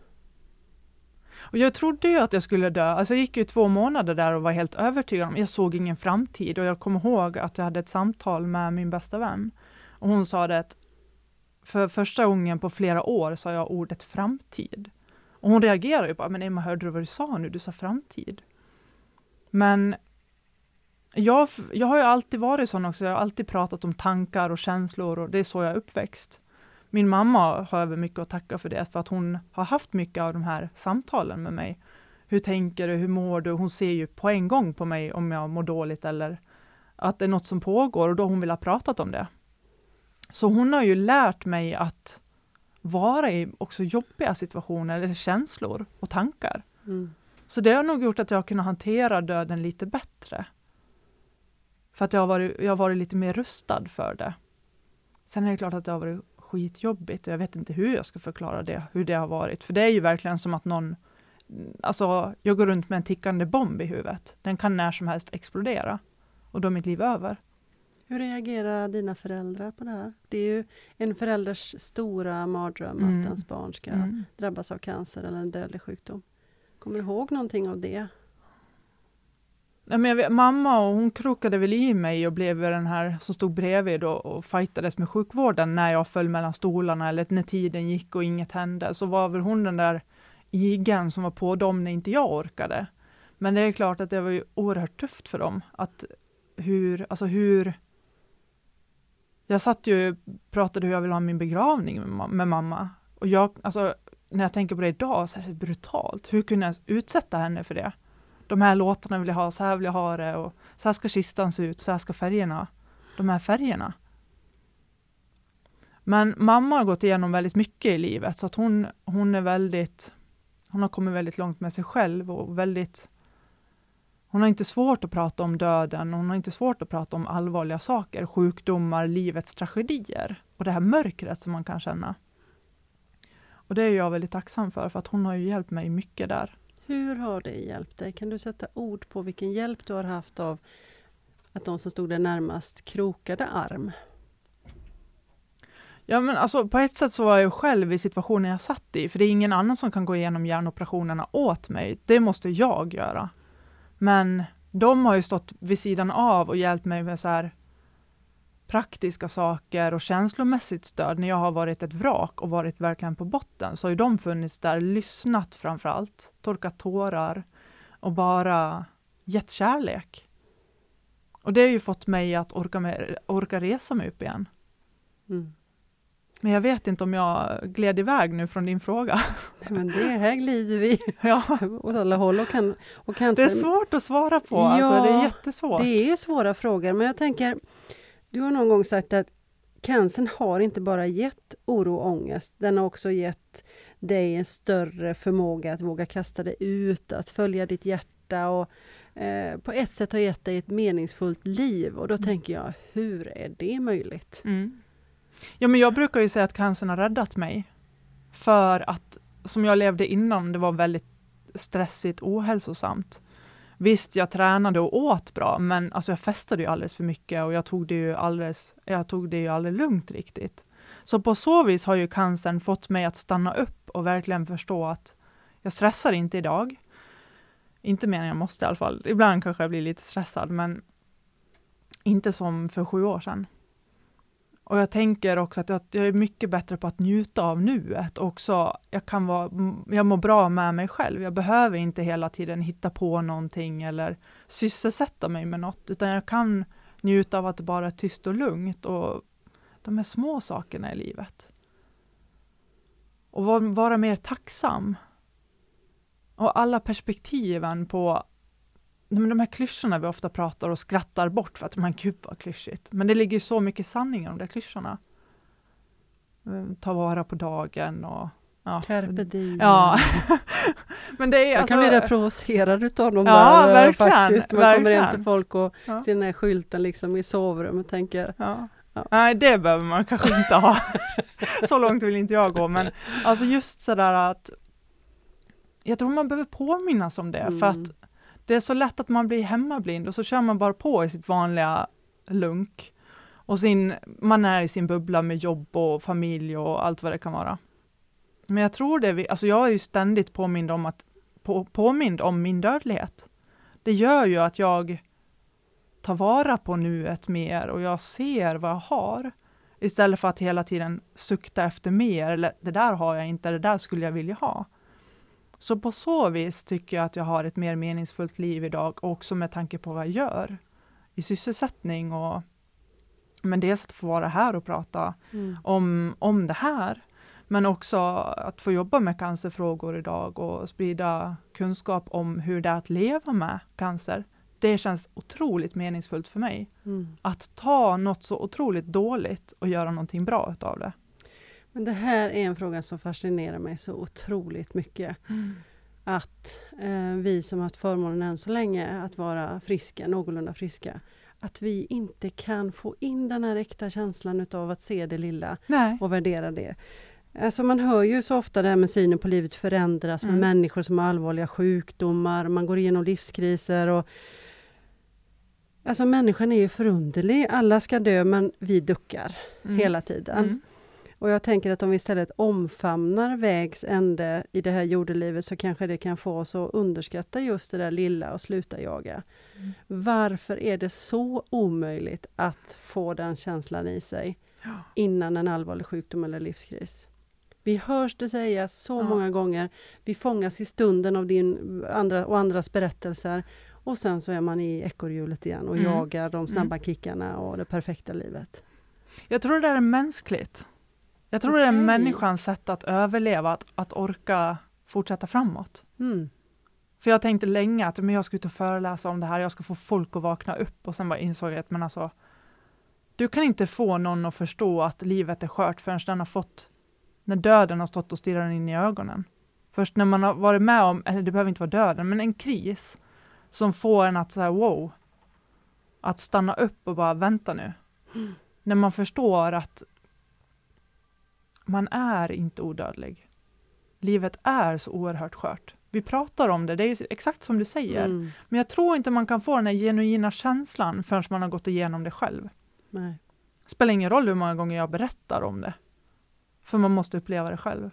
Och jag trodde ju att jag skulle dö. Alltså jag gick ju två månader där och var helt övertygad om, jag såg ingen framtid och jag kommer ihåg att jag hade ett samtal med min bästa vän. Och hon sa det att för första gången på flera år sa jag ordet framtid. Och hon reagerade ju bara, men Emma hörde du vad du sa nu? Du sa framtid. Men jag, jag har ju alltid varit sån också, jag har alltid pratat om tankar och känslor och det är så jag är uppväxt. Min mamma har jag mycket att tacka för det, för att hon har haft mycket av de här samtalen med mig. Hur tänker du, hur mår du? Hon ser ju på en gång på mig om jag mår dåligt eller att det är något som pågår och då hon vill ha pratat om det. Så hon har ju lärt mig att vara i också jobbiga situationer eller känslor och tankar. Mm. Så det har nog gjort att jag har kunnat hantera döden lite bättre. För att jag har varit, jag har varit lite mer rustad för det. Sen är det klart att det har varit skitjobbigt och jag vet inte hur jag ska förklara det, hur det har varit. För det är ju verkligen som att någon, alltså jag går runt med en tickande bomb i huvudet. Den kan när som helst explodera och då är mitt liv över. Hur reagerar dina föräldrar på det här? Det är ju en förälders stora mardröm mm. att ens barn ska mm. drabbas av cancer eller en dödlig sjukdom. Kommer du ihåg någonting av det? Nej, men vet, mamma och hon krokade väl i mig och blev den här som stod bredvid och, och fightades med sjukvården när jag föll mellan stolarna eller när tiden gick och inget hände. Så var väl hon den där igen som var på dem när inte jag orkade. Men det är klart att det var ju oerhört tufft för dem. Att hur, alltså hur... Jag satt ju och pratade hur jag ville ha min begravning med, med mamma. Och jag, alltså, när jag tänker på det idag så är det brutalt. Hur kunde jag utsätta henne för det? De här låtarna vill jag ha, så här vill jag ha det och så här ska kistan se ut, så här ska färgerna, de här färgerna. Men mamma har gått igenom väldigt mycket i livet, så att hon, hon är väldigt, hon har kommit väldigt långt med sig själv och väldigt hon har inte svårt att prata om döden, hon har inte svårt att prata om allvarliga saker, sjukdomar, livets tragedier och det här mörkret som man kan känna. Och det är jag väldigt tacksam för, för att hon har ju hjälpt mig mycket där. Hur har det hjälpt dig? Kan du sätta ord på vilken hjälp du har haft av att de som stod dig närmast krokade arm? Ja, men alltså på ett sätt så var jag själv i situationen jag satt i, för det är ingen annan som kan gå igenom hjärnoperationerna åt mig. Det måste jag göra. Men de har ju stått vid sidan av och hjälpt mig med så här, praktiska saker och känslomässigt stöd, när jag har varit ett vrak och varit verkligen på botten, så har de funnits där, lyssnat framför allt, torkat tårar och bara gett kärlek. Och det har ju fått mig att orka, med, orka resa mig upp igen. Mm. Men jag vet inte om jag gled iväg nu från din fråga. <laughs> Nej, men det här glider vi <laughs> ja. åt alla håll och kan, och kan Det är svårt att svara på, ja, alltså, det är jättesvårt. Det är ju svåra frågor, men jag tänker du har någon gång sagt att cancern har inte bara gett oro och ångest, den har också gett dig en större förmåga att våga kasta dig ut, att följa ditt hjärta och eh, på ett sätt har gett dig ett meningsfullt liv. Och då mm. tänker jag, hur är det möjligt? Mm. Ja, men jag brukar ju säga att cancern har räddat mig. För att som jag levde innan, det var väldigt stressigt, ohälsosamt. Visst, jag tränade och åt bra, men alltså jag festade ju alldeles för mycket och jag tog det ju alldeles, jag tog det ju aldrig lugnt riktigt. Så på så vis har ju cancern fått mig att stanna upp och verkligen förstå att jag stressar inte idag. Inte mer än jag måste i alla fall. Ibland kanske jag blir lite stressad, men inte som för sju år sedan. Och jag tänker också att jag, är mycket bättre på att njuta av nuet också. Jag, kan vara, jag mår bra med mig själv. Jag behöver inte hela tiden hitta på någonting eller sysselsätta mig med något, utan jag kan njuta av att det bara är tyst och lugnt och de här små sakerna i livet. Och vara mer tacksam. Och alla perspektiven på de här klyschorna vi ofta pratar och skrattar bort för att man <laughs> gud vad klyschigt. Men det ligger så mycket sanning i de där klyschorna. Eh, ta vara på dagen och Ja. Carpe diem. Ja. <laughs> Men det är Jag alltså... kan bli rätt provocerad utav dem ja, där verkligen, faktiskt. Man verkligen. kommer in till folk och ja. ser den här skylten liksom i sovrummet och tänker ja. Ja. Nej, det behöver man kanske inte ha. <laughs> så långt vill inte jag gå, men alltså just sådär att jag tror man behöver påminnas om det, mm. för att det är så lätt att man blir hemmablind och så kör man bara på i sitt vanliga lunk. Och sin, man är i sin bubbla med jobb och familj och allt vad det kan vara. Men jag tror det, alltså jag är ju ständigt påmind om, att, på, påmind om min dödlighet. Det gör ju att jag tar vara på nuet mer och jag ser vad jag har. Istället för att hela tiden sukta efter mer, eller det där har jag inte, det där skulle jag vilja ha. Så på så vis tycker jag att jag har ett mer meningsfullt liv idag, också med tanke på vad jag gör i sysselsättning och men dels att få vara här och prata Mm. om, om det här, men också att få jobba med cancerfrågor idag och sprida kunskap om hur det är att leva med cancer. Det känns otroligt meningsfullt för mig. Mm. Att ta något så otroligt dåligt och göra någonting bra utav det. Men det här är en fråga som fascinerar mig så otroligt mycket. Att eh, vi som haft förmånen än så länge att vara friska, någorlunda friska, att vi inte kan få in den här äkta känslan utav att se det lilla Nej. och värdera det. Alltså man hör ju så ofta det här med synen på livet förändras med Mm. människor som har allvarliga sjukdomar, man går igenom livskriser och Alltså människan är ju förunderlig, alla ska dö men vi duckar Mm. hela tiden. Mm. Och jag tänker att om vi istället omfamnar vägs ände i det här jordelivet så kanske det kan få oss att underskatta just det där lilla och sluta jaga. Mm. Varför är det så omöjligt att få den känslan i sig Ja. innan en allvarlig sjukdom eller livskris? Vi hörs det sägas så Ja. många gånger. Vi fångas i stunden av din andra, och andras berättelser. Och sen så är man i ekorrhjulet igen och Mm. jagar de snabba kickarna och det perfekta livet. Jag tror det är mänskligt. Jag tror det är människans sätt att överleva, att, att orka fortsätta framåt. Mm. För jag tänkte länge att men jag ska ut och föreläsa om det här, jag ska få folk att vakna upp och sen bara insåg jag att men alltså, du kan inte få någon att förstå att livet är skört förrän den har fått, när döden har stått och stirrat in i ögonen. Först när man har varit med om, eller det behöver inte vara döden, men en kris som får en att säga wow, att stanna upp och bara vänta nu. Mm. När man förstår att man är inte odödlig. Livet är så oerhört skört. Vi pratar om det, det är exakt som du säger. Mm. Men jag tror inte man kan få den här genuina känslan förrän man har gått igenom det själv. Nej. Spelar ingen roll hur många gånger jag berättar om det. För man måste uppleva det själv.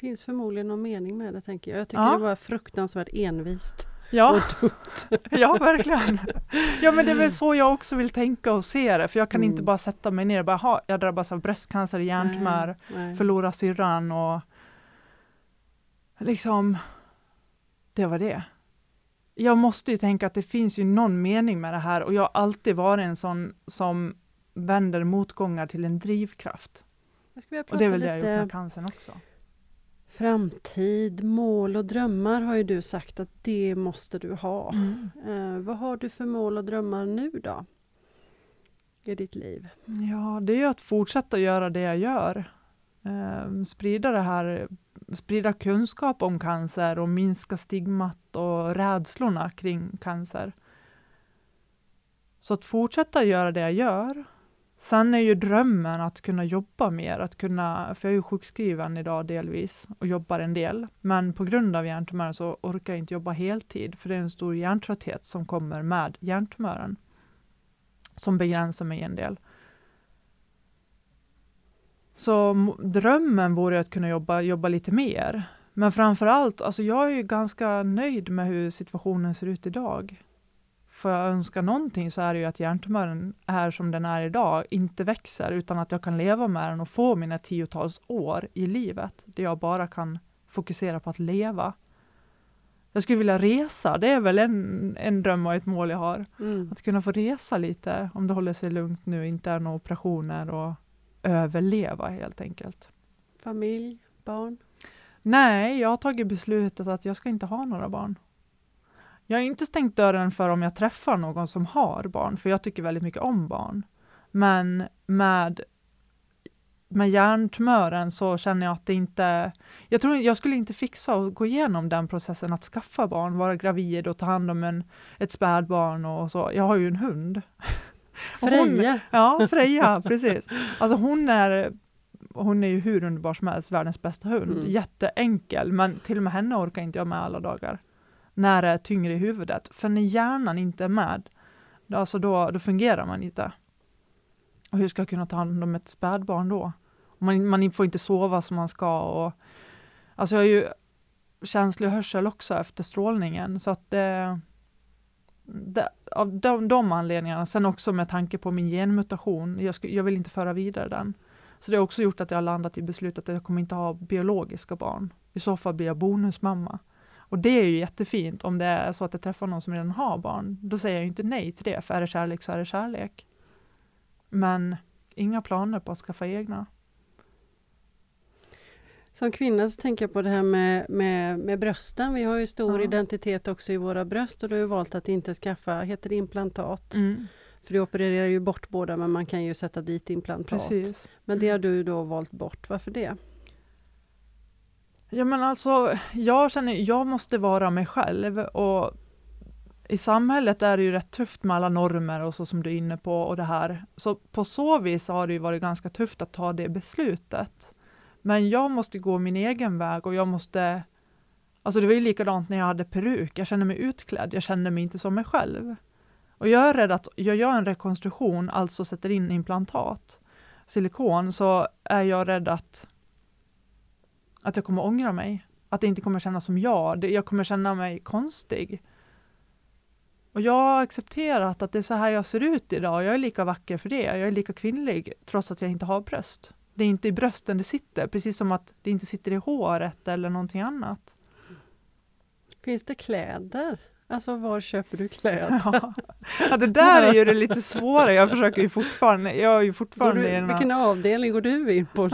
finns förmodligen någon mening med det, tänker jag. Jag tycker Ja. det var fruktansvärt envist Ja, och dumt. <laughs> ja verkligen. Ja, men det är väl så jag också vill tänka och se det. För jag kan Mm. inte bara sätta mig ner och bara, ha, jag drabbas av bröstcancer, hjärntumör, Nej, nej. förlora syrran och liksom, det var det. Jag måste ju tänka att det finns ju någon mening med det här och jag har alltid varit en sån som vänder motgångar till en drivkraft. Och det är väl det jag gjort lite med cancern också. Framtid, mål och drömmar har ju du sagt att det måste du ha. Mm. Eh, vad har du för mål och drömmar nu då? I ditt liv? Ja, det är ju att fortsätta göra det jag gör. Ehm, sprida det här, sprida kunskap om cancer och minska stigmat och rädslorna kring cancer. Så att fortsätta göra det jag gör. Sen är ju drömmen att kunna jobba mer, att kunna, för jag är ju sjukskriven idag delvis och jobbar en del, men på grund av hjärntumören så orkar jag inte jobba heltid, för det är en stor hjärntrötthet som kommer med hjärntumören, som begränsar mig en del. Så drömmen vore att kunna jobba, jobba lite mer. Men framför allt, alltså jag är ju ganska nöjd med hur situationen ser ut idag. Får jag önska någonting så är det ju att hjärntumören är som den är idag, inte växer, utan att jag kan leva med den och få mina tiotals år i livet, där jag bara kan fokusera på att leva. Jag skulle vilja resa, det är väl en, en dröm och ett mål jag har. Mm. Att kunna få resa lite, om det håller sig lugnt nu, inte är några operationer och överleva helt enkelt. Familj, barn? Nej, jag har tagit beslutet att jag ska inte ha några barn. Jag har inte stängt dörren för om jag träffar någon som har barn, för jag tycker väldigt mycket om barn. Men med, med hjärntumören så känner jag att det inte... Jag tror jag skulle inte fixa att gå igenom den processen att skaffa barn, vara gravid och ta hand om en, ett spädbarn och så. Jag har ju en hund. <laughs> Freja? Ja, Freja, precis. Alltså hon är, hon är ju hur underbar som helst, världens bästa hund. Mm. Jätteenkel, men till och med henne orkar inte jag med alla dagar. När det är tyngre i huvudet. För när hjärnan inte är med, då- alltså då, då fungerar man inte. Och hur ska jag kunna ta hand om ett spädbarn då? Man, man får inte sova som man ska. Och, alltså jag har ju känslig hörsel också efter strålningen, så att eh, det, av de, de anledningarna, sen också med tanke på min genmutation, jag, sku, jag vill inte föra vidare den. Så det har också gjort att jag har landat i beslutet att jag kommer inte ha biologiska barn. I så fall blir jag bonusmamma. Och det är ju jättefint om det är så att jag träffar någon som redan har barn. Då säger jag ju inte nej till det, för är det kärlek så är det kärlek. Men inga planer på att skaffa egna. Som kvinna så tänker jag på det här med, med, med brösten. Vi har ju stor Ja. identitet också i våra bröst och du har valt att inte skaffa, heter det implantat? Mm, För du opererar ju bort båda men man kan ju sätta dit implantat. precis. Men det har du då valt bort, varför det? Ja men alltså, jag känner, jag måste vara mig själv och i samhället är det ju rätt tufft med alla normer och så som du är inne på och det här. Så på så vis har det ju varit ganska tufft att ta det beslutet. Men jag måste gå min egen väg och jag måste Alltså det var ju likadant när jag hade peruk, jag kände mig utklädd, jag kände mig inte som mig själv. Och jag är rädd att jag gör en rekonstruktion, alltså sätter in implantat, silikon, så är jag rädd att att jag kommer ångra mig. Att det inte kommer kännas som jag. Jag kommer känna mig konstig. Och jag har accepterat att det är så här jag ser ut idag. Jag är lika vacker för det. Jag är lika kvinnlig trots att jag inte har bröst. Det är inte i brösten det sitter, precis som att det inte sitter i håret eller någonting annat. Finns det kläder? Alltså var köper du kläder? Ja. ja, det där är ju det lite svåra. Jag försöker ju fortfarande, jag är ju fortfarande i du, den här vilken avdelning går du in på?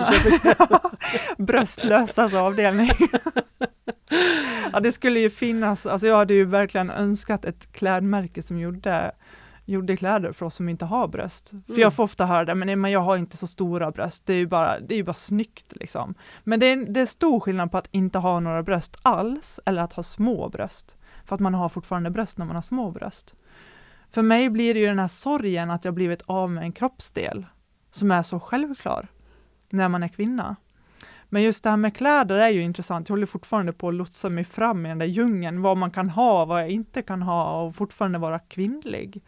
<laughs> Bröstlösas avdelning. <laughs> ja, det skulle ju finnas, alltså jag hade ju verkligen önskat ett klädmärke som gjorde, gjorde kläder för oss som inte har bröst. För Mm. jag får ofta höra det, men, nej, men jag har inte så stora bröst, det är ju bara, det är bara snyggt liksom. Men det är, det är stor skillnad på att inte ha några bröst alls, eller att ha små bröst. För att man har fortfarande bröst när man har små bröst. För mig blir det ju den här sorgen att jag blivit av med en kroppsdel, som är så självklar när man är kvinna. Men just det här med kläder är ju intressant. Jag håller fortfarande på att lotsa mig fram i den där djungeln, vad man kan ha, vad jag inte kan ha och fortfarande vara kvinnlig.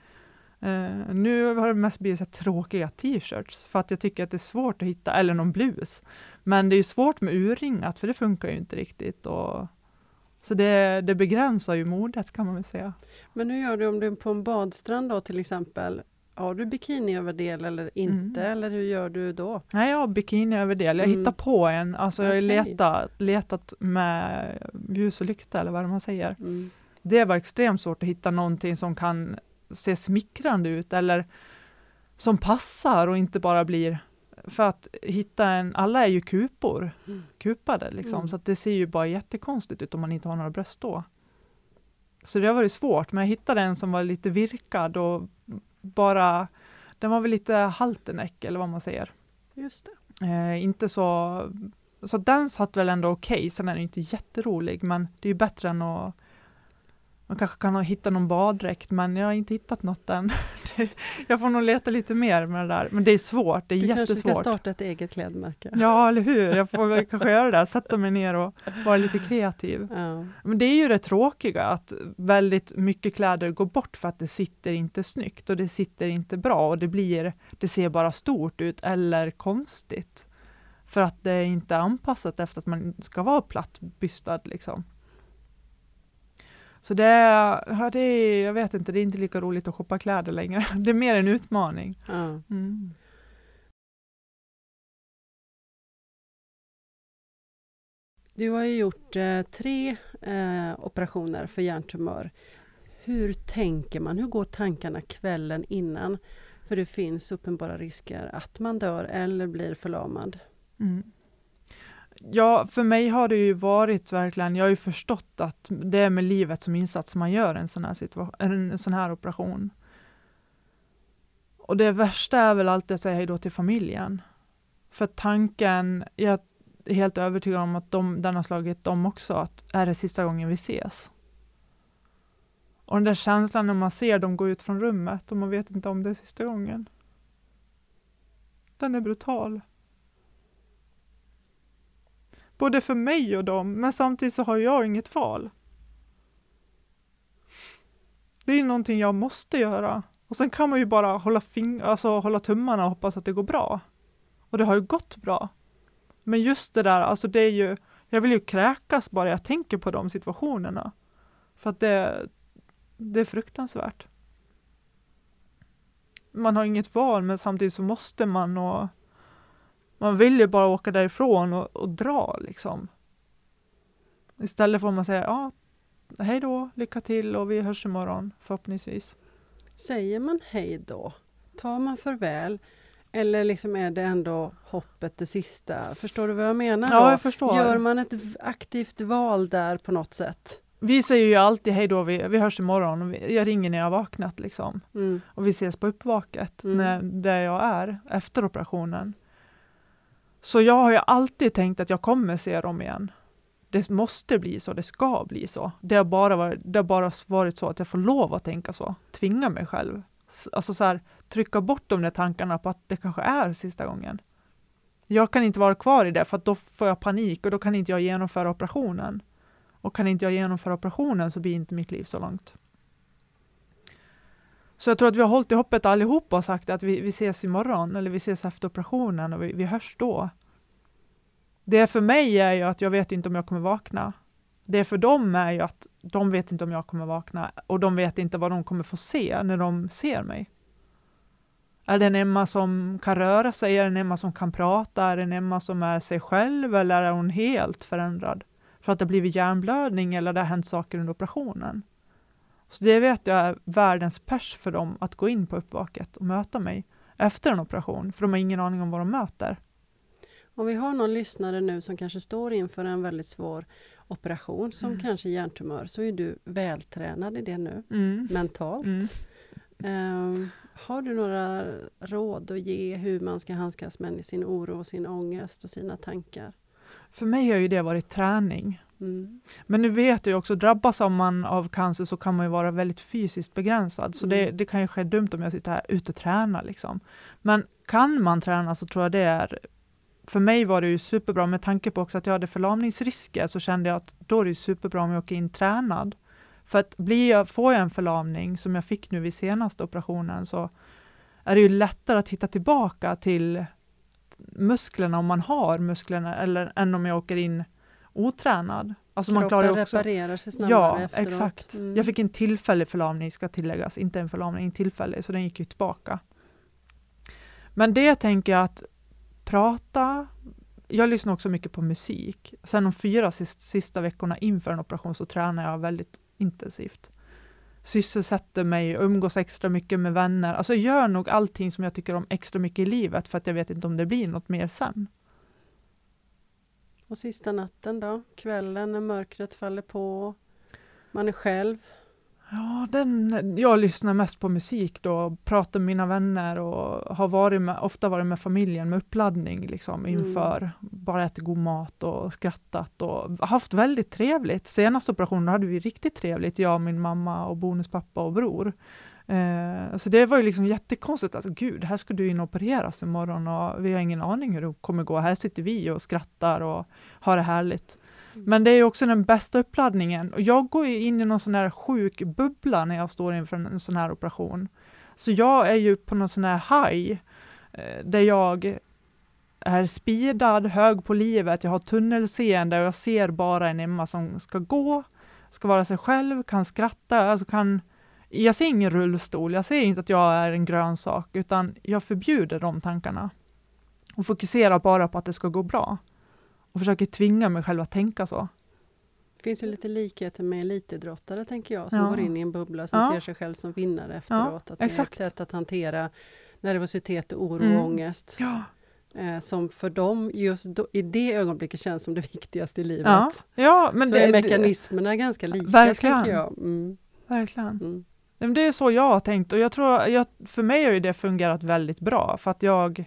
Uh, nu har det mest blivit så här tråkiga t-shirts för att jag tycker att det är svårt att hitta, eller någon blus. Men det är ju svårt med urringat för det funkar ju inte riktigt. Och, så det, det begränsar ju modet kan man väl säga. Men hur gör du om du är på en badstrand då till exempel? Har du bikiniöverdel eller inte? Mm. Eller hur gör du då? Nej, jag har bikini över det. Jag Mm. hittar på en, alltså jag har letat, letat med ljus och lykta eller vad man säger. Mm. det var extremt svårt att hitta någonting som kan se smickrande ut eller som passar och inte bara blir för att hitta en, alla är ju kupor, Mm. kupade liksom, Mm. så att det ser ju bara jättekonstigt ut om man inte har några bröst då. Så det har varit svårt, men jag hittade en som var lite virkad och bara, den var väl lite halterneck eller vad man säger. Just det. Eh, inte så, så den satt väl ändå okej, sen är den inte jätterolig, men det är ju bättre än att man kanske kan ha hitta någon baddräkt, men jag har inte hittat något än. <laughs> Jag får nog leta lite mer med det där, men det är svårt, det är Du kanske ska jättesvårt. starta ett eget klädmärke? Ja, eller hur? Jag får kanske göra det, sätta mig ner och vara lite kreativ. Ja. Men det är ju det tråkiga, att väldigt mycket kläder går bort för att det sitter inte snyggt och det sitter inte bra och det blir, det ser bara stort ut eller konstigt. För att det är inte anpassat efter att man ska vara plattbystad liksom. Så det är, ja, det är, jag vet inte, det är inte lika roligt att shoppa kläder längre. <laughs> Det är mer en utmaning. Ja. Mm. Du har ju gjort eh, tre eh, operationer för hjärntumör. Hur tänker man? Hur går tankarna kvällen innan? För det finns uppenbara risker att man dör eller blir förlamad. Mm. Ja, för mig har det ju varit verkligen, jag har ju förstått att det är med livet som insats man gör en sån här, situation, en sån här operation. Och det värsta är väl alltid att säga hej då till familjen. För tanken, jag är helt övertygad om att de, den har slagit dem också, att är det sista gången vi ses? Och den där känslan när man ser dem gå ut från rummet och man vet inte om det är sista gången. Den är brutal både för mig och dem, men samtidigt så har jag inget val. Det är någonting jag måste göra. Och sen kan man ju bara hålla, fing- alltså, hålla tummarna och hoppas att det går bra. Och det har ju gått bra. Men just det där, alltså det är ju, jag vill ju kräkas bara jag tänker på de situationerna. För att det, det är fruktansvärt. Man har inget val men samtidigt så måste man och man vill ju bara åka därifrån och, och dra liksom. Istället får man säga ja, hej då, lycka till och vi hörs imorgon förhoppningsvis. Säger man hej då? Tar man farväl? Eller liksom är det ändå hoppet det sista? Förstår du vad jag menar? Ja, då? jag förstår. Gör man ett aktivt val där på något sätt? Vi säger ju alltid hej då, vi, vi hörs imorgon. och Jag ringer när jag vaknat liksom. Mm. Och vi ses på uppvaket, Mm. när, där jag är efter operationen. Så jag har ju alltid tänkt att jag kommer se dem igen. Det måste bli så, det ska bli så. Det har bara varit, det har bara varit så att jag får lov att tänka så, tvinga mig själv. Alltså så här, trycka bort de där tankarna på att det kanske är sista gången. Jag kan inte vara kvar i det för att då får jag panik och då kan inte jag genomföra operationen. Och kan inte jag genomföra operationen så blir inte mitt liv så långt. Så jag tror att vi har hållit i hoppet allihopa och sagt att vi, vi ses imorgon eller vi ses efter operationen och vi, vi hörs då. Det för mig är ju att jag vet inte om jag kommer vakna. Det för dem är ju att de vet inte om jag kommer vakna och de vet inte vad de kommer få se när de ser mig. Är det en Emma som kan röra sig? Är det en Emma som kan prata? Är det en Emma som är sig själv eller är hon helt förändrad? För att det har blivit hjärnblödning eller det har hänt saker under operationen. Så det vet jag är världens pers för dem att gå in på uppvaket och möta mig efter en operation, för de har ingen aning om vad de möter. Om vi har någon lyssnare nu som kanske står inför en väldigt svår operation som Mm. kanske hjärntumör så är du vältränad i det nu Mm. mentalt. Mm. Ehm, har du några råd att ge hur man ska handskas med sin oro, sin ångest och sina tankar? För mig har ju det varit träning. Mm. Men nu vet ju också, drabbas av man av cancer så kan man ju vara väldigt fysiskt begränsad. Så det, Mm. det kan ju ske dumt om jag sitter här ute och tränar. Liksom. Men kan man träna så tror jag det är för mig var det ju superbra med tanke på också att jag hade förlamningsrisker så kände jag att då är det superbra om jag åker in tränad. För att blir jag, får jag en förlamning som jag fick nu vid senaste operationen så är det ju lättare att hitta tillbaka till musklerna om man har musklerna eller än om jag åker in otränad. Alltså man klarar Kroppen också, reparerar sig snabbare Ja, efteråt. exakt. Mm. Jag fick en tillfällig förlamning ska tilläggas, inte en förlamning, en tillfällig, så den gick ju tillbaka. Men det tänker jag att prata, jag lyssnar också mycket på musik. Sen de fyra sista, sista veckorna inför en operation så tränar jag väldigt intensivt. Sysselsätter mig, umgås extra mycket med vänner. Alltså gör nog allting som jag tycker om extra mycket i livet för att jag vet inte om det blir något mer sen. Och sista natten då? Kvällen när mörkret faller på? Man är själv? Ja, den, jag lyssnar mest på musik då, pratar med mina vänner och har varit med, ofta varit med familjen med uppladdning liksom, Mm. inför. Bara ätit god mat och skrattat och haft väldigt trevligt. Senaste operationen hade vi riktigt trevligt, jag, min mamma och bonuspappa och bror. Eh, så det var ju liksom jättekonstigt, alltså gud, här ska du in och opereras imorgon och vi har ingen aning hur det kommer gå. Här sitter vi och skrattar och har det härligt. Men det är ju också den bästa uppladdningen. Och jag går ju in i någon sån här sjuk bubbla när jag står inför en, en sån här operation. Så jag är ju på någon sån här high, eh, där jag är speedad, hög på livet, jag har tunnelseende och jag ser bara en Emma som ska gå, ska vara sig själv, kan skratta, alltså kan jag ser ingen rullstol, jag ser inte att jag är en grönsak, utan jag förbjuder de tankarna. Och fokuserar bara på att det ska gå bra. Och försöker tvinga mig själv att tänka så. Det finns ju lite likheter med elitidrottare tänker jag, som Ja. går in i en bubbla som Ja. ser sig själv som vinnare efteråt. att det exakt. är ett sätt att hantera nervositet, oro Mm. och ångest. Ja, Eh, som för dem just då, i det ögonblicket känns som det <laughs> viktigaste i livet. ja, ja men så det är det- mekanismerna ganska lika, Verkligen. tänker jag. Mm, Verkligen. mm. Det är så jag har tänkt och jag tror, jag, för mig har ju det fungerat väldigt bra för att jag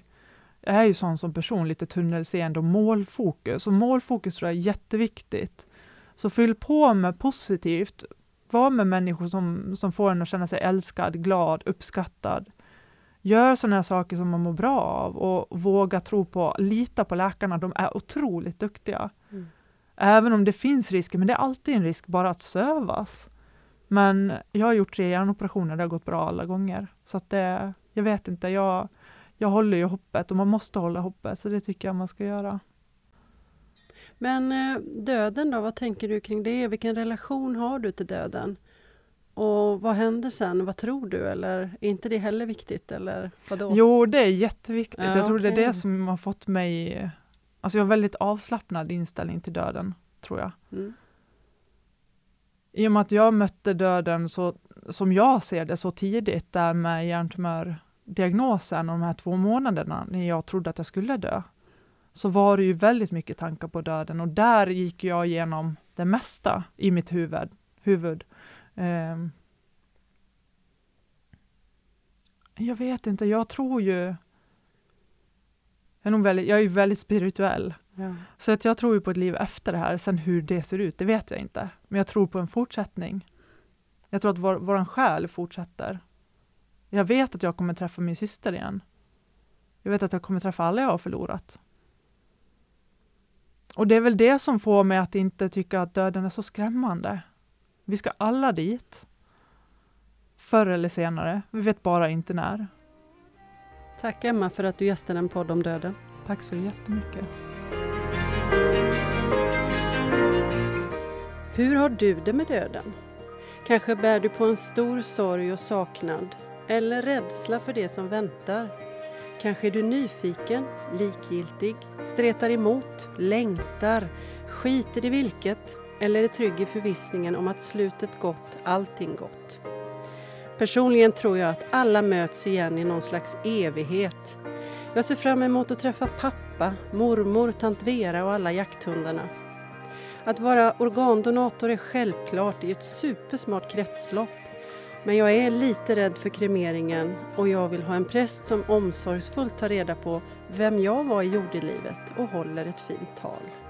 är ju sån som person, lite tunnelseende och målfokus. Och målfokus tror jag är jätteviktigt. Så fyll på med positivt. Var med människor som, som får en att känna sig älskad, glad, uppskattad. Gör sådana här saker som man mår bra av och våga tro på, lita på läkarna, de är otroligt duktiga. Mm. Även om det finns risker, men det är alltid en risk bara att sövas. Men jag har gjort tre hjärnoperationer, det har gått bra alla gånger. Så att det, jag vet inte, jag, jag håller ju hoppet och man måste hålla hoppet, så det tycker jag man ska göra. Men eh, döden då, vad tänker du kring det? Vilken relation har du till döden? Och vad händer sen? Vad tror du? Eller är inte det heller viktigt? Eller vadå? Jo, det är jätteviktigt. Ja, jag tror det är det som har fått mig... Alltså jag har väldigt avslappnad inställning till döden, tror jag. Mm. I och med att jag mötte döden så, som jag ser det så tidigt, där med hjärntumördiagnosen och de här två månaderna när jag trodde att jag skulle dö, så var det ju väldigt mycket tankar på döden och där gick jag igenom det mesta i mitt huvud. huvud. Um, jag vet inte, jag tror ju... Jag är, nog väldigt, jag är ju väldigt spirituell. Ja. Så att jag tror ju på ett liv efter det här. Sen hur det ser ut, det vet jag inte. Men jag tror på en fortsättning. Jag tror att vår, våran själ fortsätter. Jag vet att jag kommer träffa min syster igen. Jag vet att jag kommer träffa alla jag har förlorat. Och det är väl det som får mig att inte tycka att döden är så skrämmande. Vi ska alla dit. Förr eller senare. Vi vet bara inte när. Tack Emma för att du gästade en podd om döden. Tack så jättemycket. Hur har du det med döden? Kanske bär du på en stor sorg och saknad eller rädsla för det som väntar. Kanske är du nyfiken, likgiltig, stretar emot, längtar, skiter i vilket eller är trygg i förvissningen om att slutet gott, allting gott. Personligen tror jag att alla möts igen i någon slags evighet. Jag ser fram emot att träffa pappa, mormor, tant Vera och alla jakthundarna. Att vara organdonator är självklart i ett supersmart kretslopp. Men jag är lite rädd för kremeringen och jag vill ha en präst som omsorgsfullt tar reda på vem jag var i jordelivet och håller ett fint tal.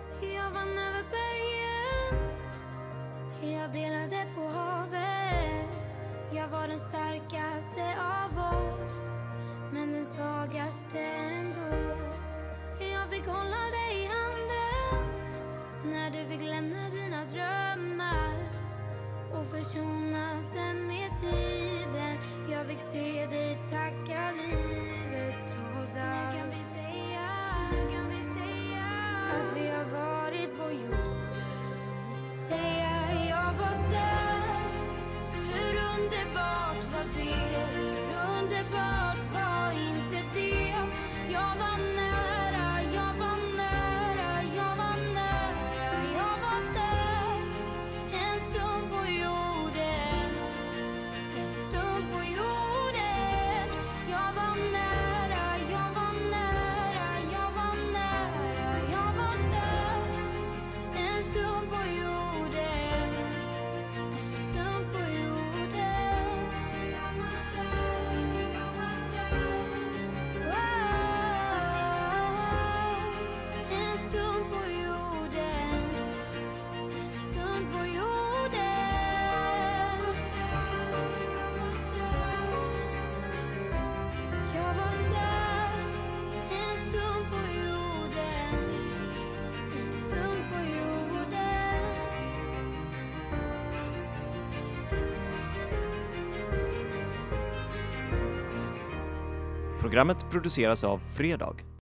Programmet produceras av Fredag.